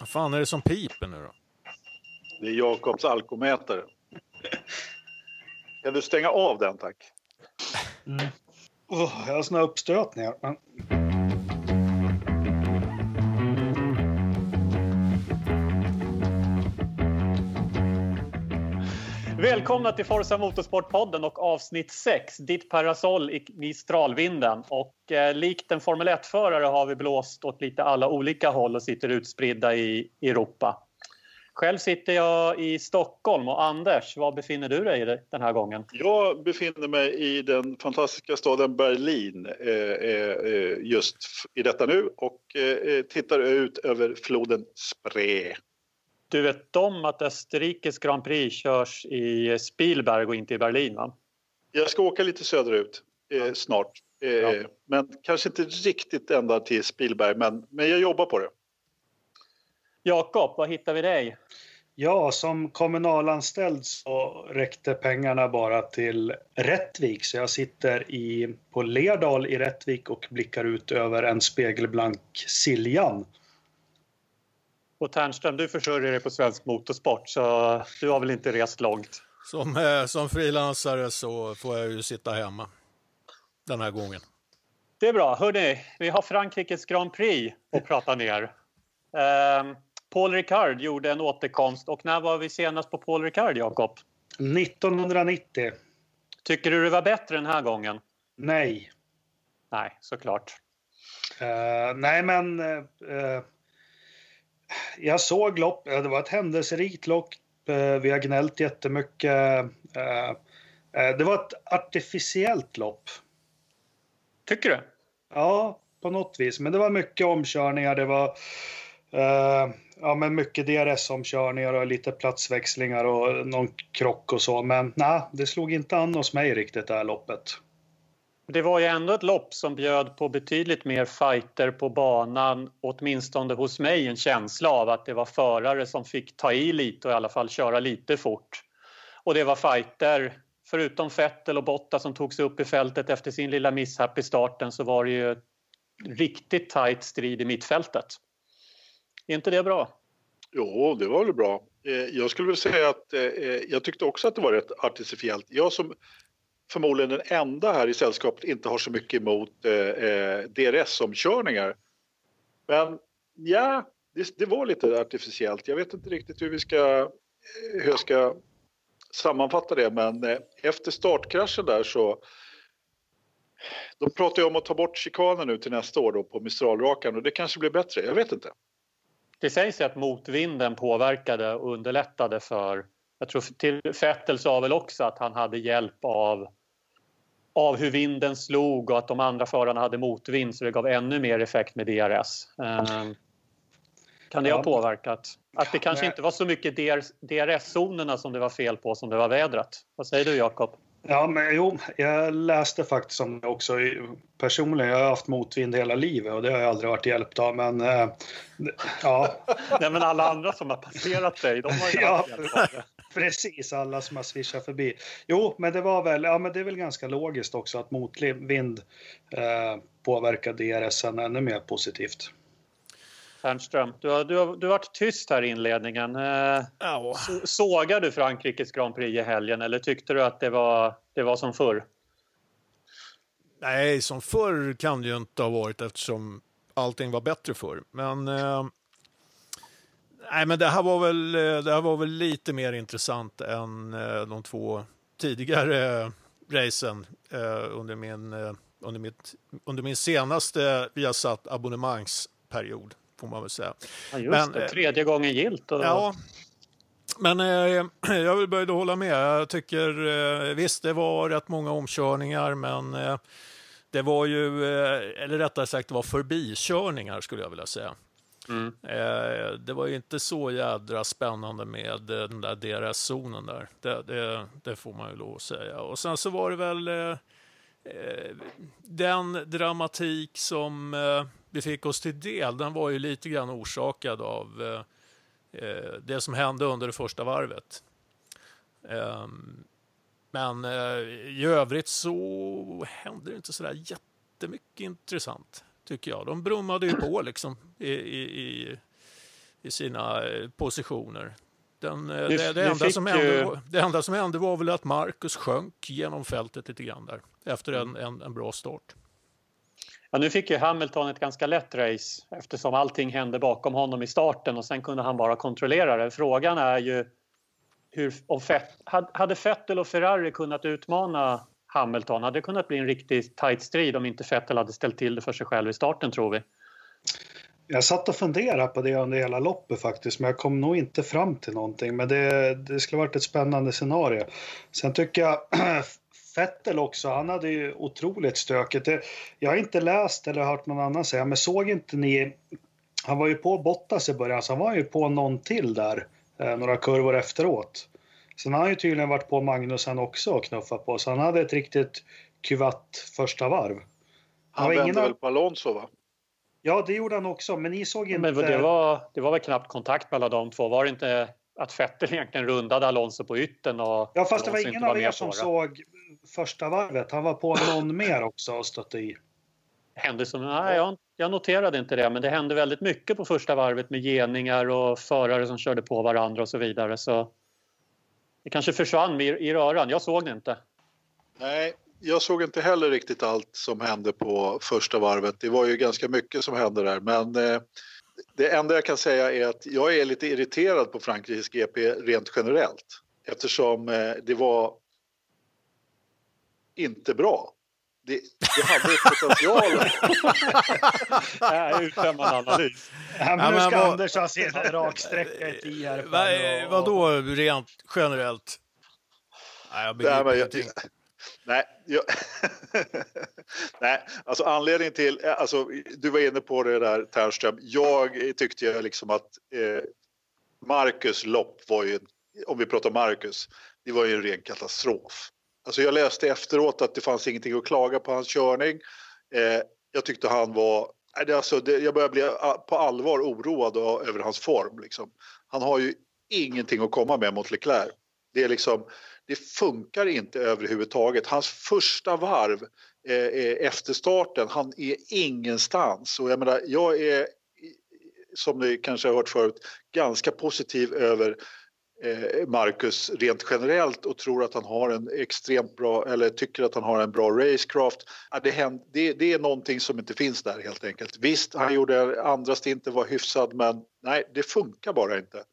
Vad fan är det som piper nu då? Det är Jakobs alkomätare. Kan du stänga av den tack? Mm. Oh, jag har såna uppstötningar. Men... Välkomna till Forza Motorsport-podden och avsnitt 6, Ditt parasoll i Mistralvinden. Och eh, likt en Formel 1-förare har vi blåst åt lite alla olika håll och sitter utspridda i Europa. Själv sitter jag i Stockholm och Anders, var befinner du dig den här gången? Jag befinner mig i den fantastiska staden Berlin eh, eh, eh just i detta nu och eh, eh, tittar ut över floden Spree. Du vet om att Österrikes Grand Prix körs i Spielberg och inte i Berlin va? Jag ska åka lite söderut eh, snart. Eh, ja. Men kanske inte riktigt ända till Spielberg, men, men jag jobbar på det. Jakob, var hittar vi dig? Ja, som kommunalanställd så räckte pengarna bara till Rättvik så jag sitter i, på Lerdal i Rättvik och blickar ut över en spegelblank Siljan. Och Ternström, du försörjer dig på svensk motorsport så du har väl inte rest långt? Som, eh, som frilansare så får jag ju sitta hemma den här gången. Det är bra. Hörrni, vi har Frankrikes Grand Prix att prata ner. Eh, Paul Ricard gjorde en återkomst och när var vi senast på Paul Ricard, Jakob? 1990. Tycker du det var bättre den här gången? Nej. Nej, såklart. Uh, nej, men uh, jag såg lopp. Det var ett händelserikt lopp. Uh, vi har gnällt jättemycket. det var ett artificiellt lopp. Tycker du? Ja, på något vis. Men det var mycket omkörningar. Det var ja, men mycket DRS-omkörningar och lite platsväxlingar och någon krock och så. Men nej, det slog inte an hos mig riktigt det här loppet. Det var ju ändå ett lopp som bjöd på betydligt mer fighter på banan. Åtminstone hos mig en känsla av att det var förare som fick ta i lite och i alla fall köra lite fort. Och det var fighter, förutom Vettel och Botta som tog sig upp i fältet efter sin lilla misshapp i starten så var det ju riktigt tight strid i mittfältet. Är inte det bra? Jo, det var väl bra. Eh, jag skulle vilja säga att eh, eh, jag tyckte också att det var rätt artificiellt. Jag som förmodligen den enda här i sällskapet inte har så mycket emot eh, eh, DRS-omkörningar. Men ja, det, det, var lite artificiellt. Jag vet inte riktigt hur vi ska, eh, hur jag ska sammanfatta det, men efter startkraschen där så de pratar ju om att ta bort chikanen nu till nästa år då på Mistralrakan och det kanske blir bättre. Jag vet inte. Det sägs att motvinden påverkade och underlättade för... Jag tror till Vettel sa väl också att han hade hjälp av, av hur vinden slog och att de andra förarna hade motvind så det gav ännu mer effekt med DRS. Um, kan det ha påverkat? Att det kanske inte var så mycket DRS-zonerna som det var fel på som det var vädret. Vad säger du Jakob? Ja, men jo, jag läste faktiskt om det också personligen. Jag har haft motvind hela livet och det har jag aldrig varit hjälpt av. Men äh, ja. Nej, men alla andra som har passerat dig, de har ju ja, hjälpt av det. Precis, alla som har svischat förbi. Jo, men det var väl, ja men det är väl ganska logiskt också att motvind äh, påverkar DRSen ännu mer positivt. Fernström, du har, du, har, du har varit tyst här i inledningen. Eh, ja. Sågar du Frankrikes Grand Prix i helgen eller tyckte du att det var, det var som förr? Nej, som förr kan det ju inte ha varit eftersom allting var bättre förr. Men, eh, nej, men det, här var väl, eh, det här var väl lite mer intressant än eh, de två tidigare racen eh, under, min, under, mitt, under min senaste Viasat abonnemangsperiod får man väl säga. Ja, just men, det, tredje gången gilt. Och... Ja, men eh, jag vill börja hålla med. Jag tycker eh, visst, det var rätt många omkörningar, men eh, det var ju, eller rättare sagt, det var förbikörningar skulle jag vilja säga. Mm. Eh, det var ju inte så jädra spännande med eh, den där DRS-zonen där. Det, det, det, får man ju lov att säga. Och sen så var det väl eh, eh, den dramatik som vi fick oss till del, den var ju lite grann orsakad av det som hände under det första varvet. Ehm, men i övrigt så hände det inte sådär jättemycket intressant, tycker jag. De brummade ju på liksom i, i, i sina eh, positioner. Den, eh, det, det, enda som hände, det enda som hände var väl att Marcus sjönk genom fältet lite grann där efter en, en, en bra start. Ja, nu fick ju Hamilton ett ganska lätt race eftersom allting hände bakom honom i starten och sen kunde han bara kontrollera det. Frågan är ju hur, om Fett, hade Vettel och Ferrari kunnat utmana Hamilton? Hade det kunnat bli en riktigt tight strid om inte Vettel hade ställt till det för sig själv i starten tror vi? Jag satt och funderade på det under hela loppet faktiskt, men jag kom nog inte fram till någonting. Men det, det skulle varit ett spännande scenario. Sen tycker jag Fettel också, han hade ju otroligt stökigt. Jag har inte läst eller hört någon annan säga, men såg inte ni... Han var ju på Bottas i början, så han var ju på någon till där, eh, några kurvor efteråt. Sen har han ju tydligen varit på Magnusen också och knuffat på, så han hade ett riktigt kuvatt första varv. Han, han vände väl på Alonso va? Ja, det gjorde han också, men ni såg inte... Men det var, det var väl knappt kontakt mellan de två? Var det inte att Vettel egentligen rundade Alonso på ytten? Och ja, fast det var ingen av er som såg första varvet. Han var på någon mer också och stötte i. Hände som, nej, jag, jag noterade inte det, men det hände väldigt mycket på första varvet med geningar och förare som körde på varandra och så vidare. Så det kanske försvann i, i röran. Jag såg det inte. Nej, jag såg inte heller riktigt allt som hände på första varvet. Det var ju ganska mycket som hände där, men eh, det enda jag kan säga är att jag är lite irriterad på Frankrikes GP rent generellt eftersom eh, det var inte bra. Det, det hade potential. Uttömmande analys. Ja, men nu ska ja, Anders ha sin raksträcka i tio Vad, Vadå rent generellt? Nej, jag begriper Nej, ingenting. Jag, Nej, jag, nej, alltså anledningen till, alltså du var inne på det där Ternström. Jag tyckte ju liksom att eh, Marcus lopp var ju, om vi pratar Marcus, det var ju en ren katastrof. Alltså jag läste efteråt att det fanns ingenting att klaga på hans körning. Eh, jag tyckte han var, alltså det, jag börjar bli på allvar oroad över hans form. Liksom. Han har ju ingenting att komma med mot Leclerc. Det är liksom, det funkar inte överhuvudtaget. Hans första varv eh, eh efter starten, han är ingenstans. Och jag, menar, jag är, som ni kanske har hört förut, ganska positiv över Marcus rent generellt och tror att han har en extremt bra, eller tycker att han har en bra racecraft. Det, är någonting som inte finns där helt enkelt. Visst, han gjorde andra stinten var hyfsad, men nej, det funkar bara inte.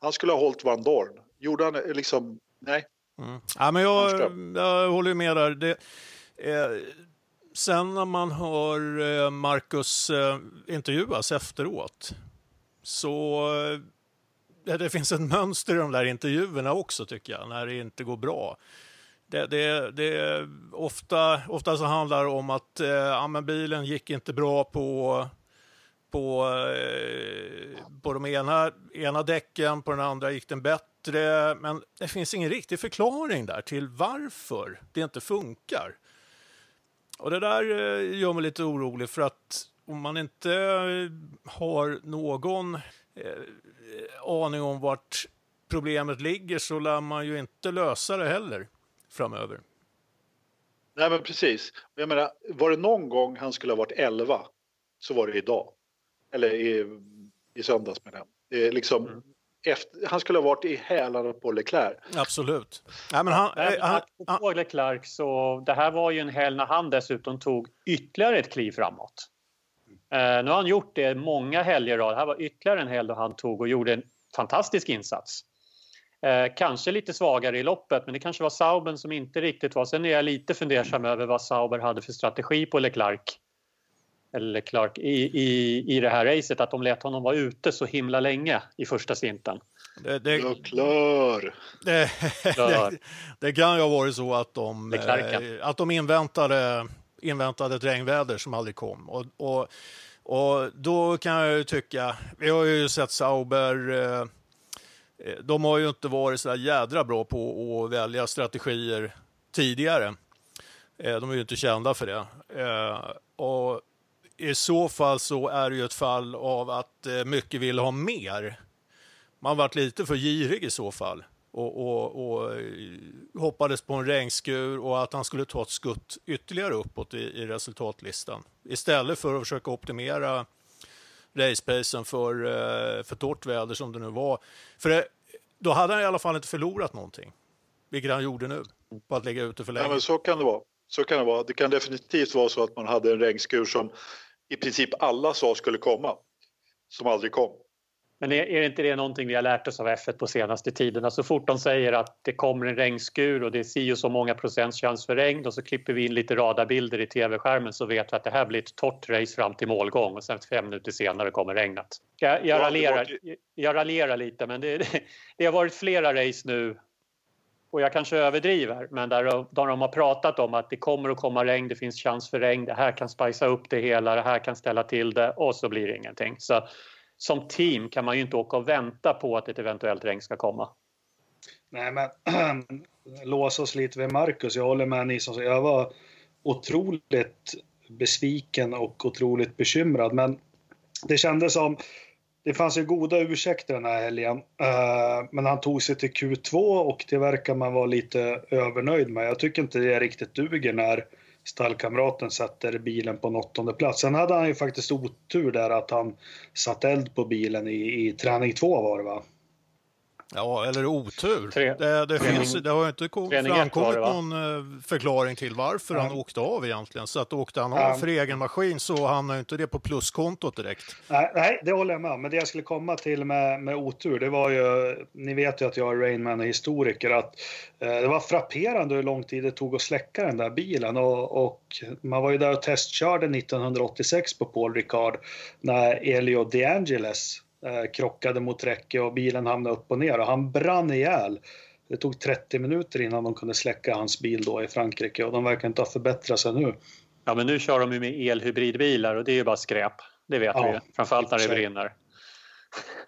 Han skulle ha hållit Van Dorn. Gjorde han liksom, nej, Mm. Ja, men jag, jag håller med där. Det, eh, sen när man hör eh, Marcus eh, intervjuas efteråt så eh, det finns ett mönster i de där intervjuerna också tycker jag, när det inte går bra. Det, det, det ofta, ofta så handlar det om att eh, ja, bilen gick inte bra på på, eh, på de ena, ena däcken, på den andra gick den bättre. Men det finns ingen riktig förklaring där till varför det inte funkar. Och det där eh, gör mig lite orolig för att om man inte har någon aning om vart problemet ligger så lär man ju inte lösa det heller framöver. Nej men precis. Jag menar, var det någon gång han skulle ha varit 11 så var det idag. Eller i, i söndags med den. liksom, mm. efter, han skulle ha varit i hälarna på Leclerc. Absolut. Nej, men han, Nej, han, han, på Leclerc så det här var ju en helg när han dessutom tog ytterligare ett kliv framåt. Uh, nu har han gjort det många helger Det här var ytterligare en helg då han tog och gjorde en fantastisk insats. Uh, kanske lite svagare i loppet, men det kanske var Sauben som inte riktigt var. Sen är jag lite fundersam över vad Sauber hade för strategi på Leclerc eller Clark i, i, i det här racet att de lät honom vara ute så himla länge i första stinten. Det, det. Det, det, det, kan ju ha varit så att de, eh, att de inväntade, inväntade ett regnväder som aldrig kom. Och, och, och då kan jag ju tycka, vi har ju sett Sauber eh, eh de har ju inte varit så jädra bra på att välja strategier tidigare. Eh, de är ju inte kända för det. Eh, och i så fall så är det ju ett fall av att eh, mycket vill ha mer. Man varit lite för girig i så fall och, och, och eh, hoppades på en regnskur och att han skulle ta ett skutt ytterligare uppåt i, i resultatlistan istället för att försöka optimera racepacen för, eh, för torrt väder som det nu var. För det, då hade han i alla fall inte förlorat någonting, vilket han gjorde nu, på att lägga ute för länge. Ja, men så kan det vara. Så kan det vara. Det kan definitivt vara så att man hade en regnskur som i princip alla sa skulle komma, som aldrig kom. Men är, är inte det någonting vi har lärt oss av F1 på senaste tiden? Så fort de säger att det kommer en regnskur och det är si och så många procents chans för regn och så klipper vi in lite radarbilder i tv-skärmen så vet vi att det här blir ett torrt race fram till målgång och sen fem minuter senare kommer regnet. Jag, jag, raljerar, jag raljerar lite men det, det, det har varit flera race nu och jag kanske överdriver, men där, där de har pratat om att det kommer att komma regn, det finns chans för regn, det här kan spicea upp det hela, det här kan ställa till det och så blir det ingenting. Så som team kan man ju inte åka och vänta på att ett eventuellt regn ska komma. Nej, men lås oss lite vid Marcus. Jag håller med ni som Jag var otroligt besviken och otroligt bekymrad, men det kändes som det fanns ju goda ursäkter den här helgen, eh, men han tog sig till Q2 och det verkar man vara lite övernöjd med. Jag tycker inte det riktigt duger när stallkamraten sätter bilen på en åttonde plats. Sen hade han ju faktiskt otur där att han satt eld på bilen i, i träning två var det va? Ja, eller otur. Tre, det, det, finns, det har inte kom, framkommit någon eh, förklaring till varför mm. han åkte av egentligen. Så att åkte han av mm. för egen maskin så hamnar inte det på pluskontot direkt. Nej, nej, det håller jag med om. Men det jag skulle komma till med, med otur, det var ju, ni vet ju att jag är Rainman-historiker, att eh, det var frapperande hur lång tid det tog att släcka den där bilen. Och, och man var ju där och testkörde 1986 på Paul Ricard när Elio De Angeles krockade mot räcke och bilen hamnade upp och ner och han brann ihjäl. Det tog 30 minuter innan de kunde släcka hans bil då i Frankrike och de verkar inte ha förbättrat sig nu. Ja, men nu kör de ju med elhybridbilar och det är ju bara skräp. Det vet ja, vi ju. Framförallt när det brinner.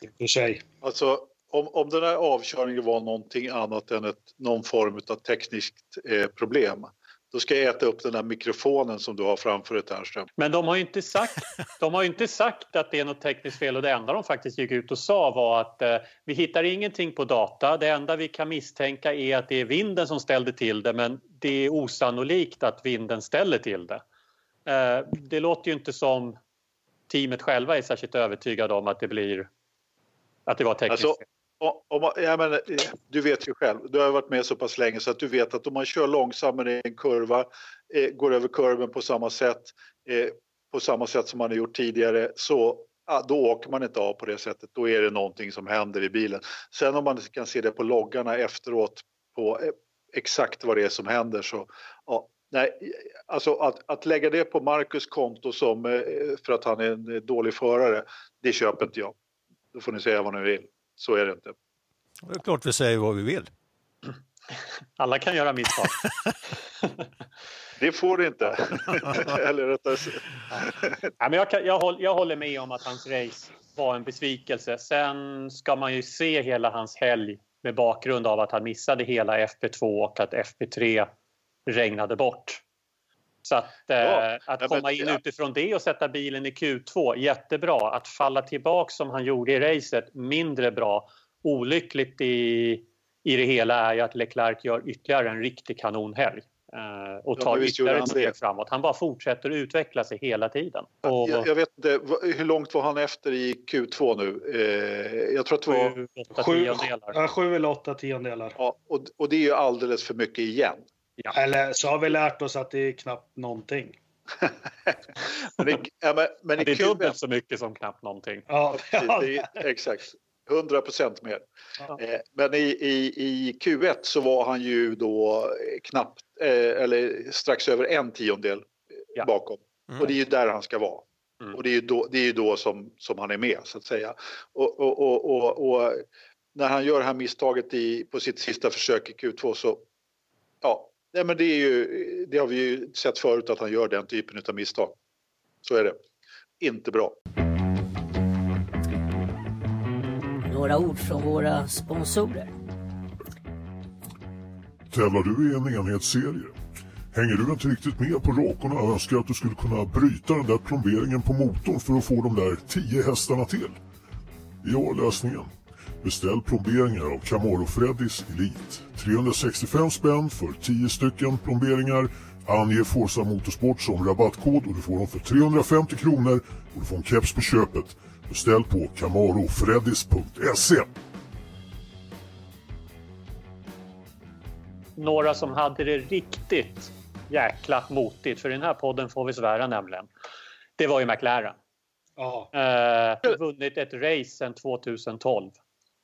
I och för sig. Alltså, om, om den här avkörningen var någonting annat än ett, någon form av tekniskt eh, problem då ska jag äta upp den där mikrofonen som du har framför dig Ternström. Men de har ju inte sagt, de har inte sagt att det är något tekniskt fel och det enda de faktiskt gick ut och sa var att eh, vi hittar ingenting på data. Det enda vi kan misstänka är att det är vinden som ställde till det men det är osannolikt att vinden ställer till det. Eh, det låter ju inte som teamet själva är särskilt övertygade om att det blir att det var tekniskt alltså, fel om, ja, men, du vet ju själv, du har varit med så pass länge så att du vet att om man kör långsammare i en kurva, eh, går över kurven på samma sätt, eh, på samma sätt som man har gjort tidigare, så ja, då åker man inte av på det sättet. Då är det någonting som händer i bilen. Sen om man kan se det på loggarna efteråt på eh, exakt vad det är som händer så ja, nej, alltså att, att lägga det på Marcus konto som eh, för att han är en dålig förare, det köper inte jag. Då får ni säga vad ni vill. Så är det inte. Det är klart vi säger vad vi vill. Alla kan göra misstag. det får du inte. Eller rättare ja, men jag, kan, jag, håller, jag håller med om att hans race var en besvikelse. Sen ska man ju se hela hans helg med bakgrund av att han missade hela FP2 och att FP3 regnade bort. Så att, ja, eh, att komma in ja. utifrån det och sätta bilen i Q2, jättebra. Att falla tillbaka som han gjorde i racet, mindre bra. Olyckligt i, i det hela är ju att Leclerc gör ytterligare en riktig kanonhelg eh, och tar ja, ytterligare ett steg framåt. Han bara fortsätter att utveckla sig hela tiden. Och, jag, jag, vet inte, hur långt var han efter i Q2 nu? Eh, jag tror att det var... Sju, sju eller åtta tiondelar. Ja, och, och det är ju alldeles för mycket igen. Ja. Eller så har vi lärt oss att det är knappt någonting. men, i, ja, men, men det är dubbelt så mycket som knappt någonting. Ja, är, exakt. 100 procent mer. Ja. Eh, men i, i, i Q1 så var han ju då knappt, eh, eller strax över en tiondel ja. bakom. Mm. Och det är ju där han ska vara. Mm. Och det är ju då, det är då som, som han är med, så att säga. Och, och, och, och, och när han gör det här misstaget i, på sitt sista försök i Q2 så, ja, Nej, men det, är ju, det har vi ju sett förut att han gör den typen av misstag. Så är det. Inte bra. Några ord från våra sponsorer. Tävlar du i en enhetsserie? Hänger du inte riktigt med på rakorna och önskar att du skulle kunna bryta den där plomberingen på motorn för att få de där 10 hästarna till? Har lösningen. Beställ plomberingar av Camaro Freddys Elite. 365 spänn för 10 stycken plomberingar. Ange Forza Motorsport som rabattkod och du får dem för 350 kronor och du får en keps på köpet. Beställ på camarofreddis.se. Några som hade det riktigt jäkla motigt, för i den här podden får vi svära nämligen. Det var ju McLaren. Ja. Eh, vunnit ett race sedan 2012.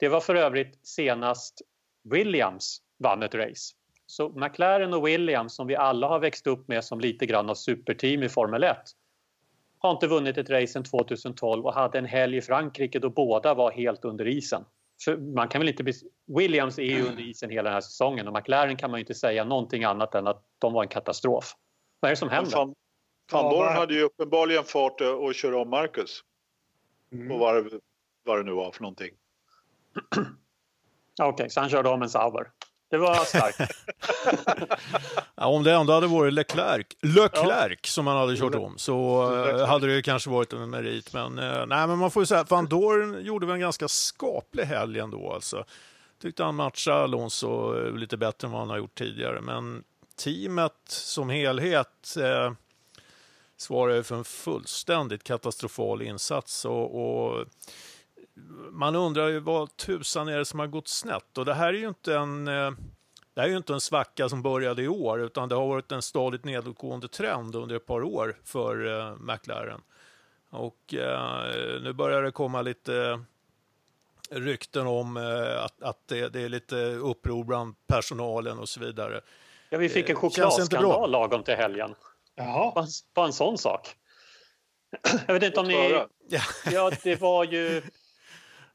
Det var för övrigt senast Williams vann ett race. Så McLaren och Williams som vi alla har växt upp med som lite grann av superteam i Formel 1 har inte vunnit ett race sedan 2012 och hade en helg i Frankrike då båda var helt under isen. För man kan väl inte bli... Williams är ju under isen hela den här säsongen och McLaren kan man ju inte säga någonting annat än att de var en katastrof. Vad är det som händer? Van, Van hade ju uppenbarligen fart och köra om Marcus. Mm. Och vad, vad det nu var för någonting. Okej, så han körde om en Sauber. Det var starkt. Ja, om det ändå hade varit Leclerc, Leclerc som han hade kört om så eh, Leclerc. hade det ju kanske varit en merit. Men, eh, nej, men man får ju säga att Van Dorn gjorde väl en ganska skaplig helg ändå. Alltså. Tyckte han matchade Alonso eh, lite bättre än vad han har gjort tidigare. Men teamet som helhet eh, svarar för en fullständigt katastrofal insats. Och, och man undrar ju vad tusan är det som har gått snett? Och det här är ju inte en, eh, det här är ju inte en svacka som började i år, utan det har varit en stadigt nedåtgående trend under ett par år för eh, McLaren. Och eh, nu börjar det komma lite rykten om eh, att, att det, det är lite uppror bland personalen och så vidare. Ja, vi fick en chokladskandal lagom till helgen. Jaha. Bara, bara en sån sak. Jag vet inte om ni... Ja, det var ju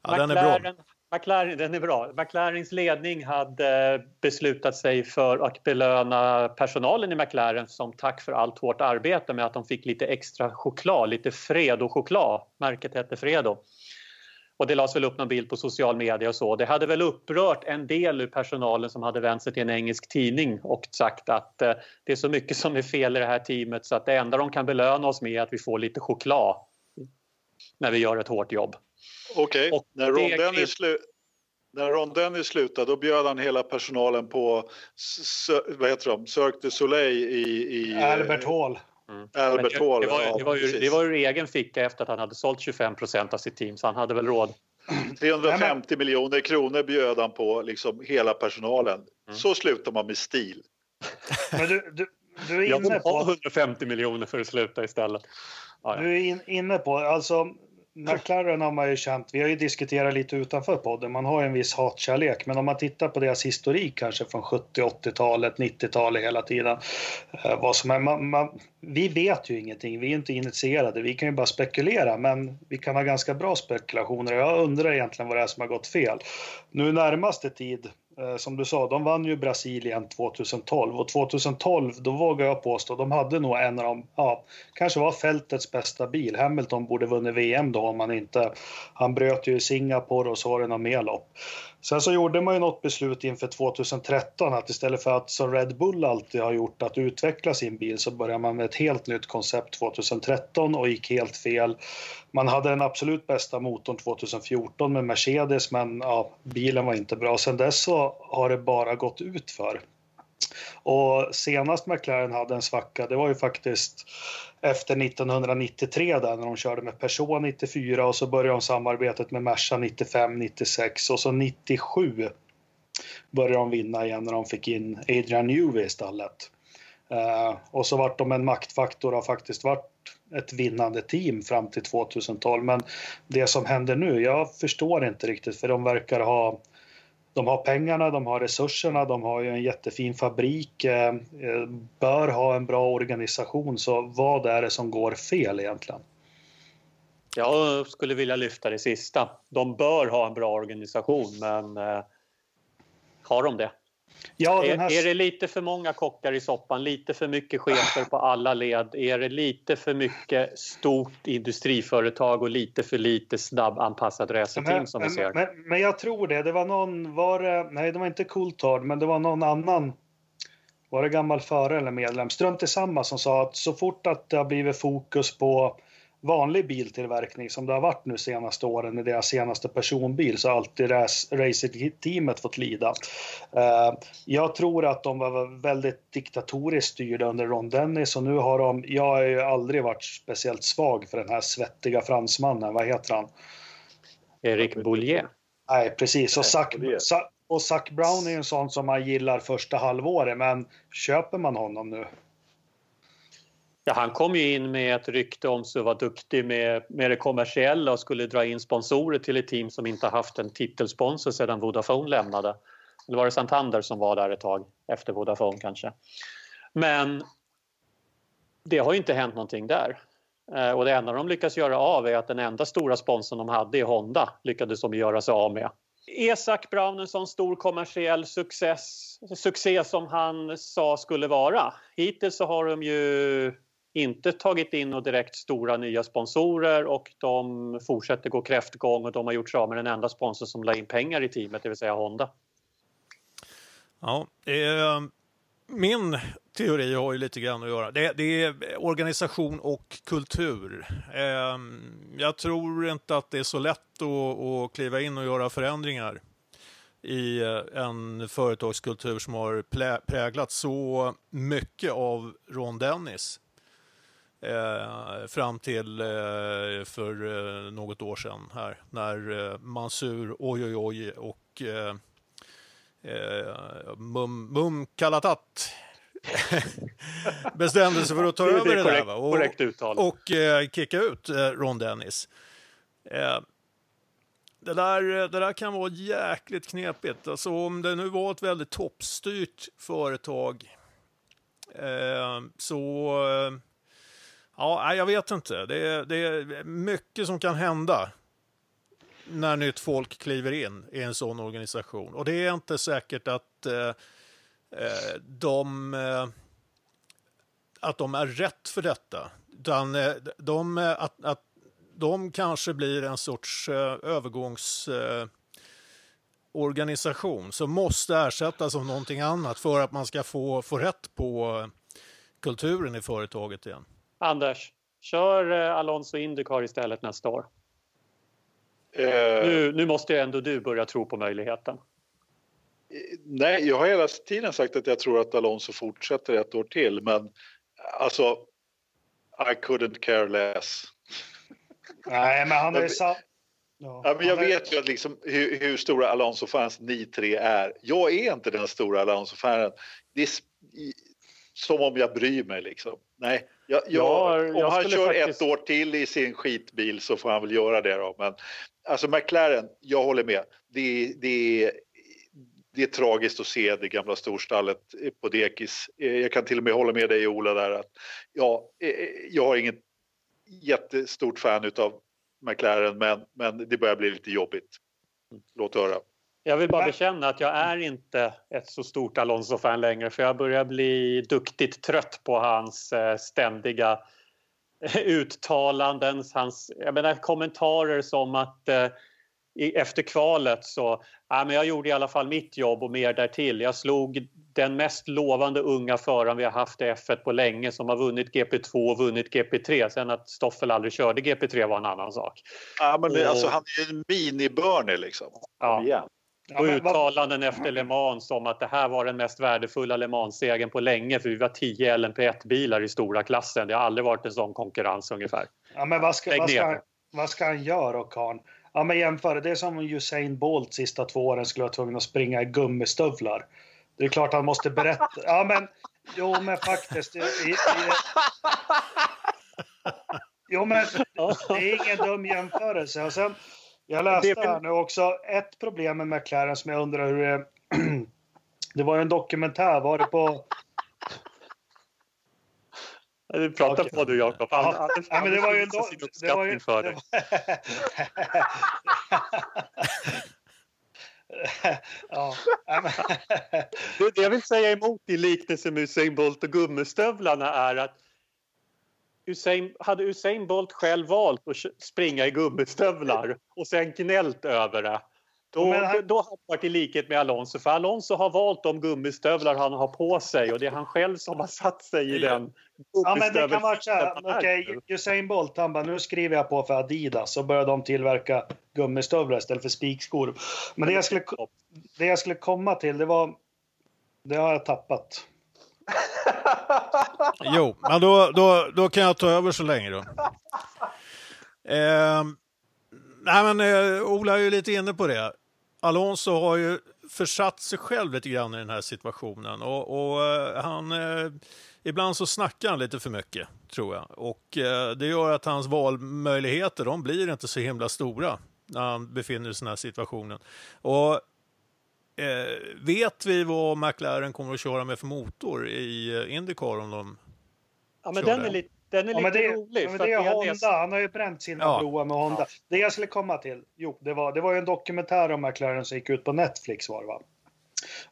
ja, den är bra. McLaren, McLaren, den är bra. McLarens ledning hade beslutat sig för att belöna personalen i McLaren som tack för allt hårt arbete med att de fick lite extra choklad, lite Fredo-choklad. Märket hette Fredo. Och det lades väl upp någon bild på social media och så. Det hade väl upprört en del ur personalen som hade vänt sig till en engelsk tidning och sagt att eh, det är så mycket som är fel i det här teamet så att det enda de kan belöna oss med är att vi får lite choklad när vi gör ett hårt jobb. Okej, Och när, Ron det- Dennis slu- när då bjöd han hela personalen på vad heter de? Cirque du Soleil i, i Albert Hall. Albert Men Hall. Det, var, ju- ja, det, var ju, det var ur egen ficka efter att han hade sålt 25 procent av sitt team så han hade väl råd. 350 miljoner kronor bjöd han på liksom hela personalen. Mm. Så slutar man med stil. Men du, du, du är Jag inne ha på... 150 miljoner för att sluta istället. Ja, ja. Du är in, inne på, alltså McLaren har man ju känt, vi har ju diskuterat lite utanför podden, man har ju en viss hatkärlek, men om man tittar på deras historik kanske från 70, 80-talet, 90-talet hela tiden, eh, vad som är, man, man, vi vet ju ingenting, vi är inte initierade, vi kan ju bara spekulera, men vi kan ha ganska bra spekulationer jag undrar egentligen vad det är som har gått fel. Nu närmaste tid, Eh, som du sa, de vann ju Brasilien 2012 och 2012, då vågar jag påstå, de hade nog en av de, ja, kanske var fältets bästa bil. Hamilton borde vunnit VM då om han inte, han bröt ju i Singapore och så var det något mer lopp. Sen så gjorde man ju något beslut inför 2013 att istället för att som Red Bull alltid har gjort att utveckla sin bil så började man med ett helt nytt koncept 2013 och gick helt fel. Man hade den absolut bästa motorn 2014 med Mercedes men ja, bilen var inte bra. Sen dess så har det bara gått ut för. Och senast McLaren hade en svacka, det var ju faktiskt efter 1993 där när de körde med Peugeot 94 och så började de samarbetet med Merca 95, 96 och så 97 började de vinna igen när de fick in Adrian Newey i stallet. Uh, eh, och så vart de en maktfaktor och har faktiskt varit ett vinnande team fram till 2012. Men det som händer nu, jag förstår inte riktigt för de verkar ha de har pengarna, de har resurserna, de har ju en jättefin fabrik, eh, eh, bör ha en bra organisation. Så vad är det som går fel egentligen? Jag skulle vilja lyfta det sista. De bör ha en bra organisation, men eh, har de det? Ja, Är, här... är det lite för många kockar i soppan, lite för mycket chefer på alla led? Är det lite för mycket stort industriföretag och lite för lite snabbanpassat racerteam som vi ser? Men, men, men jag tror det. Det var någon, var det, nej det var inte Coulthard, men det var någon annan. Var det gammal förare eller medlem? Strunt i samma som sa att så fort att det har blivit fokus på vanlig biltillverkning som det har varit nu senaste åren med deras senaste personbil så har alltid racingteamet fått lida. Eh, jag tror att de var väldigt diktatoriskt styrda under Ron Dennis och nu har de, jag har ju aldrig varit speciellt svag för den här svettiga fransmannen, vad heter han? Erik Boulier. Nej, precis. Och Zac, och Zac Brown är ju en sån som man gillar första halvåret, men köper man honom nu? Ja, han kom ju in med ett rykte om sig att vara duktig med, med det kommersiella och skulle dra in sponsorer till ett team som inte haft en titelsponsor sedan Vodafone lämnade. Eller var det Santander som var där ett tag efter Vodafone kanske. Men det har ju inte hänt någonting där. Eh, och det enda de lyckas göra av är att den enda stora sponsorn de hade i Honda lyckades de göra sig av med. Är Zac Brown en sån stor kommersiell success, succé som han sa skulle vara? Hittills så har de ju inte tagit in och direkt stora nya sponsorer och de fortsätter gå kräftgång och de har gjort sig av med den enda sponsor som la in pengar i teamet, det vill säga Honda. Ja, eh, min teori har ju lite grann att göra. Det, det är organisation och kultur. Eh, jag tror inte att det är så lätt att, att kliva in och göra förändringar i eh, en företagskultur som har präglat så mycket av Ron Dennis. Eh, fram till eh, för eh, något år sedan här när eh, Mansur oj oj oj och eh, eh, Mum, Mum Kalatat bestämde sig för att ta det över det, korrekt, där va? och, korrekt uttal. och eh, kicka ut Ron Dennis. Det där, det där kan vara jäkligt knepigt. Alltså om det nu var ett väldigt toppstyrt företag så Ja, jag vet inte. Det är, det är mycket som kan hända när nytt folk kliver in i en sån organisation. Och det är inte säkert att eh, eh de, eh, att de är rätt för detta. Utan eh, de, eh, att, att de kanske blir en sorts eh, övergångsorganisation som måste ersättas av någonting annat för att man ska få, få rätt på kulturen i företaget igen. Anders, kör eh, Alonso Indycar istället nästa år. Eh, nu, nu måste ju ändå du börja tro på möjligheten. Nej, jag har hela tiden sagt att jag tror att Alonso fortsätter ett år till, men alltså, I couldn't care less. Nej, men han är så... Ja, ja, men jag vet ju att liksom hur, hur stora Alonso-fans ni tre är. Jag är inte den stora Alonso-fanen. Det är som om jag bryr mig liksom. Nej, jag, jag, jag om han kör faktiskt... ett år till i sin skitbil så får han väl göra det då. Men alltså McLaren, jag håller med. Det, det, det är tragiskt att se det gamla storstallet på dekis. Jag kan till och med hålla med dig Ola där att ja, jag har inget jättestort fan av McLaren men, men det börjar bli lite jobbigt. Låt höra. Jag vill bara bekänna att jag är inte ett så stort Alonso-fan längre för jag börjar bli duktigt trött på hans eh, ständiga eh, uttalanden, hans jag menar, kommentarer som att eh, efter kvalet så ja, men jag gjorde i alla fall mitt jobb och mer därtill. Jag slog den mest lovande unga föraren vi har haft i F1 på länge som har vunnit GP2 och vunnit GP3. Sen att Stoffel aldrig körde GP3 var en annan sak. Ja, men det, och, alltså, han är ju en mini-Bernie liksom. Ja. Igen. Och uttalanden efter Le Mans om att det här var den mest värdefulla Le Mans-segern på länge för vi var 10 LMP1-bilar i stora klassen. Det har aldrig varit en sån konkurrens ungefär. Ja, men vad ska, vad ska, vad ska han göra, Karn? Ja, men jämför det är som om Usain Bolt sista två åren skulle vara tvungen att springa i gummistövlar. Det är klart han måste berätta. Ja, men jo, men faktiskt. I, i, jo, men det är ingen dum jämförelse. Och sen, jag läste det... här nu också ett problem med McLaren som jag undrar hur det... det var ju en dokumentär, var det på... Du pratar okay. på du Jakob. Ja, ja, men det var ju en... Det var ju... För det ja, det jag vill säga emot i liknelse med Usain Bolt och gummistövlarna är att Usain, hade Usain Bolt själv valt att springa i gummistövlar och sen gnällt över det Då, han- då har han varit i likhet med Alonso. För Alonso har valt de gummistövlar han har på sig och det är han själv som har satt sig i den Ja, men det kan vara så här. här. Usain Bolt, han bara, nu skriver jag på för Adidas. Så börjar de tillverka gummistövlar istället för spikskor. Men det jag skulle, det jag skulle komma till, det var... Det har jag tappat. Jo, men då, då, då kan jag ta över så länge då. Eh, nej men eh, Ola är ju lite inne på det. Alonso har ju försatt sig själv lite grann i den här situationen och, och eh, han eh, ibland så snackar han lite för mycket tror jag och eh, det gör att hans valmöjligheter de blir inte så himla stora när han befinner sig i den här situationen. Och eh, vet vi vad McLaren kommer att köra med för motor i eh, Indycar om de Ja, men den är lite, den är Ja, lite men det, rolig. ja, men för det är Honda. Han har ju bränt sina Ja. broar med Honda. Det jag skulle komma till, jo, det var, det var ju en dokumentär om McLaren som gick ut på Netflix var det va?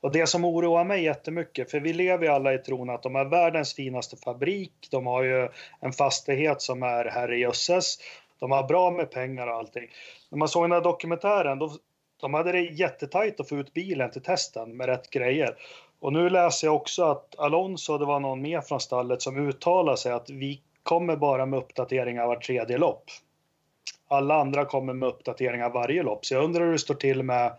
Och det som oroar mig jättemycket, för vi lever ju alla i tron att de har världens finaste fabrik, de har ju en fastighet som är herrejösses, de har bra med pengar och allting. När man såg den här dokumentären, då, de hade det jättetajt att få ut bilen till testen med rätt grejer. Och nu läser jag också att Alonso, det var någon mer från stallet som uttalade sig att vi kommer bara med uppdateringar var tredje lopp. Alla andra kommer med uppdateringar varje lopp. Så jag undrar hur det står till med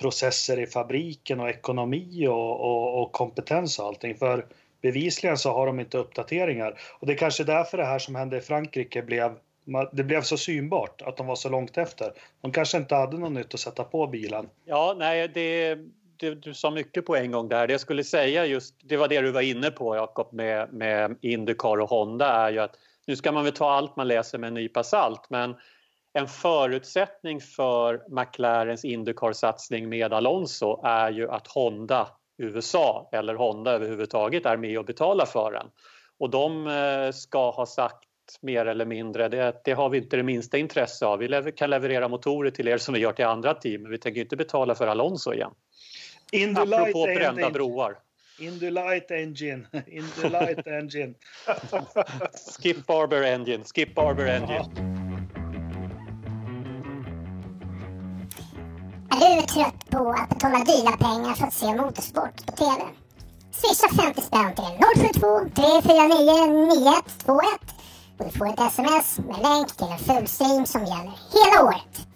processer i fabriken och ekonomi och, och, och kompetens och allting. För bevisligen så har de inte uppdateringar. Och det är kanske därför det här som hände i Frankrike blev det blev så synbart att de var så långt efter. De kanske inte hade något nytt att sätta på bilen. Ja, nej, det, det, du sa mycket på en gång där. Det jag skulle säga just, det var det du var inne på Jakob med, med Indycar och Honda är ju att nu ska man väl ta allt man läser med en nypa salt men en förutsättning för McLarens Indycar-satsning med Alonso är ju att Honda USA eller Honda överhuvudtaget är med och betalar för den. Och de eh, ska ha sagt mer eller mindre, det, det har vi inte det minsta intresse av. Vi lever, kan leverera motorer till er som vi gör till andra team men vi tänker inte betala för Alonso igen. Apropå brända Engine. broar. Indy Light Engine. Indy Light Engine. Skip Barber Engine, Skip Barber Engine. Är du trött på att betala dyra pengar för att se motorsport på TV? Swisha 50 spänn till 072 349 9121 du får ett sms med länk till en fullstream som gäller hela året.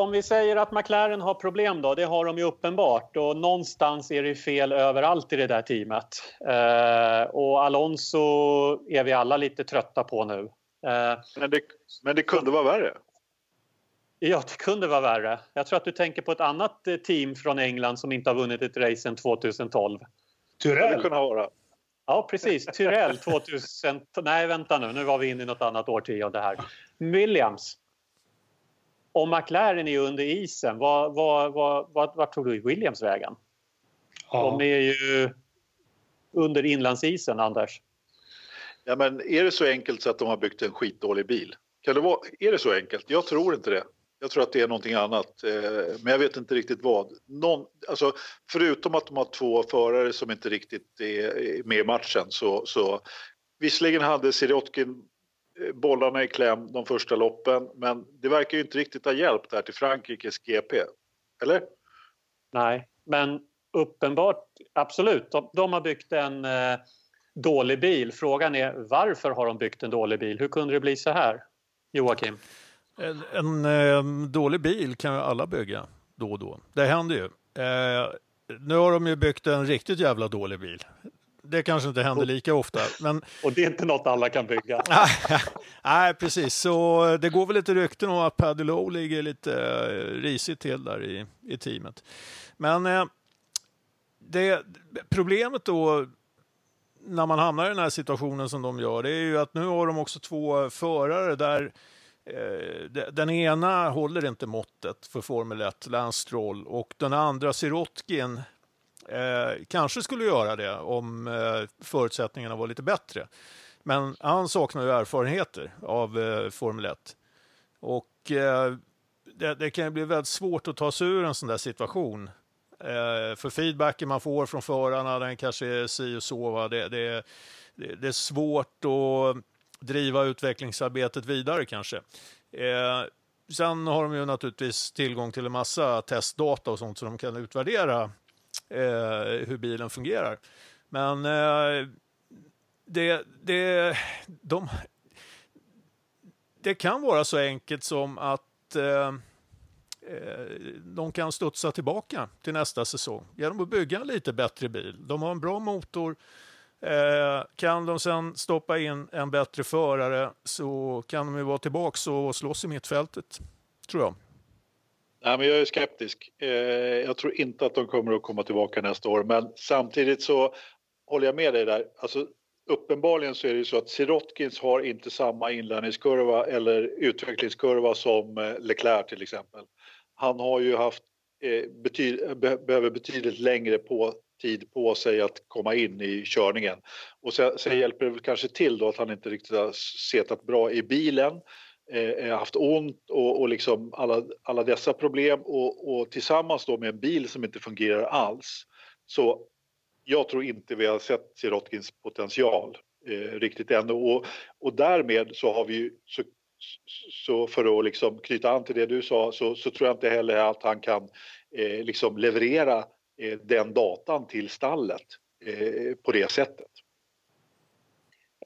Om vi säger att McLaren har problem då, det har de ju uppenbart och någonstans är det fel överallt i det där teamet. Eh, och Alonso är vi alla lite trötta på nu. Eh, Men det, men det kunde vara värre. ja, det kunde vara värre. Jag tror att du tänker på ett annat eh, team från England som inte har vunnit ett race sedan 2012. Det hade Tyrell. kunnat vara. Ja, precis. Tyrell 2000... Nej, vänta nu. Nu var vi inne i något annat årtionde här. Williams. Om McLaren är under isen, vad, vad, vad, vad, vart tog du Williams vägen? Ja. De är ju under inlandsisen, Anders. Ja, men är det så enkelt så att de har byggt en skitdålig bil? Kan det vara, är det så enkelt? Jag tror inte det. Jag tror att det är någonting annat, eh, men jag vet inte riktigt vad. Någon, alltså, förutom att de har två förare som inte riktigt är är med i matchen så, så visserligen hade Sirotkin bollarna i kläm de första loppen, men det verkar ju inte riktigt ha hjälpt här till Frankrikes GP. Eller? Nej, men uppenbart, absolut. De, de har byggt en eh, dålig bil. Frågan är varför har de byggt en dålig bil? Hur kunde det bli så här? Joakim? En, en eh, dålig bil kan ju alla bygga då och då. Det händer ju. Eh, nu har de ju byggt en riktigt jävla dålig bil. Det kanske inte händer lika ofta, men Och det är inte något alla kan bygga. nej, precis. Så det går väl lite rykten om att Paddy Lowe ligger lite eh, risigt till där i, i teamet. Men eh, det, problemet då när man hamnar i den här situationen som de gör, det är ju att nu har de också två förare där eh, de- den ena håller inte måttet för Formel 1, Lance Stroll, och den andra, Sirotkin, eh, kanske skulle göra det om eh, förutsättningarna var lite bättre. Men han saknar ju erfarenheter av eh, Formel 1. Och eh, det, det kan bli väldigt svårt att ta sig ur en sån där situation. Eh, för feedbacken man får från förarna, den kanske är si och så. Va? Det, det, det, är svårt att driva utvecklingsarbetet vidare kanske. Eh, sen har de ju naturligtvis tillgång till en massa testdata och sånt så de kan utvärdera Eh, hur bilen fungerar. Men eh, det, det, de, det kan vara så enkelt som att eh, eh, de kan studsa tillbaka till nästa säsong genom att bygga en lite bättre bil. De har en bra motor. Eh, kan de sen stoppa in en bättre förare så kan de ju vara tillbaka och slåss i mittfältet, tror jag. Nej, men jag är skeptisk. Eh, jag tror inte att de kommer att komma tillbaka nästa år, men samtidigt så håller jag med dig där. Alltså, uppenbarligen så är det ju så att Sirotkins har inte samma inlärningskurva eller utvecklingskurva som eh, Leclerc till exempel. Han har ju haft eh, betyd, be, behöver betydligt längre på, tid på sig att komma in i körningen. Och sen, sen hjälper det väl kanske till då att han inte riktigt har setat bra i bilen, Eh, eh, haft ont och, och liksom alla, alla dessa problem och, och tillsammans då med en bil som inte fungerar alls. Så jag tror inte vi har sett Sirotkins potential eh, riktigt ännu och, och därmed så har vi ju så, så för att liksom knyta an till det du sa så, så tror jag inte heller att han kan eh, liksom leverera eh, den datan till stallet eh, på det sättet.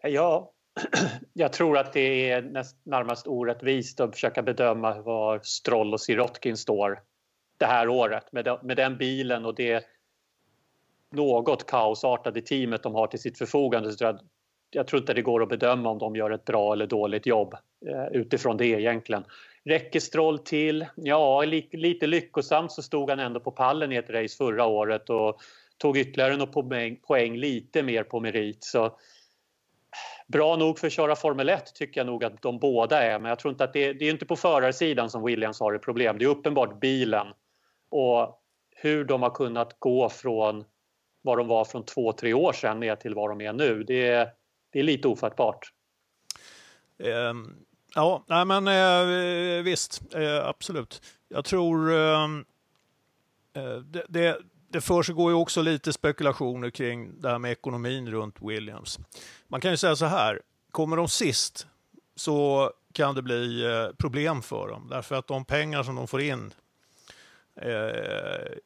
Ja, jag tror att det är näst, närmast orättvist att försöka bedöma var Stroll och Sirotkin står det här året med, de, med den bilen och det något kaosartade teamet de har till sitt förfogande så tror jag, jag tror inte det går att bedöma om de gör ett bra eller dåligt jobb eh, utifrån det egentligen. Räcker Stroll till? Ja, lite, lite lyckosamt så stod han ändå på pallen i ett race förra året och tog ytterligare några poäng, poäng lite mer på merit. Så bra nog för att köra Formel 1 tycker jag nog att de båda är. Men jag tror inte att det, det är inte på förarsidan som Williams har ett problem. Det är uppenbart bilen och hur de har kunnat gå från vad de var från två, tre år sedan ner till vad de är nu. Det är, det är lite ofattbart. Um, ja, nej men uh, visst, uh, absolut. Jag tror uh, det, det, det försiggår ju också lite spekulationer kring det här med ekonomin runt Williams. Man kan ju säga så här, kommer de sist så kan det bli eh, problem för dem därför att de pengar som de får in eh,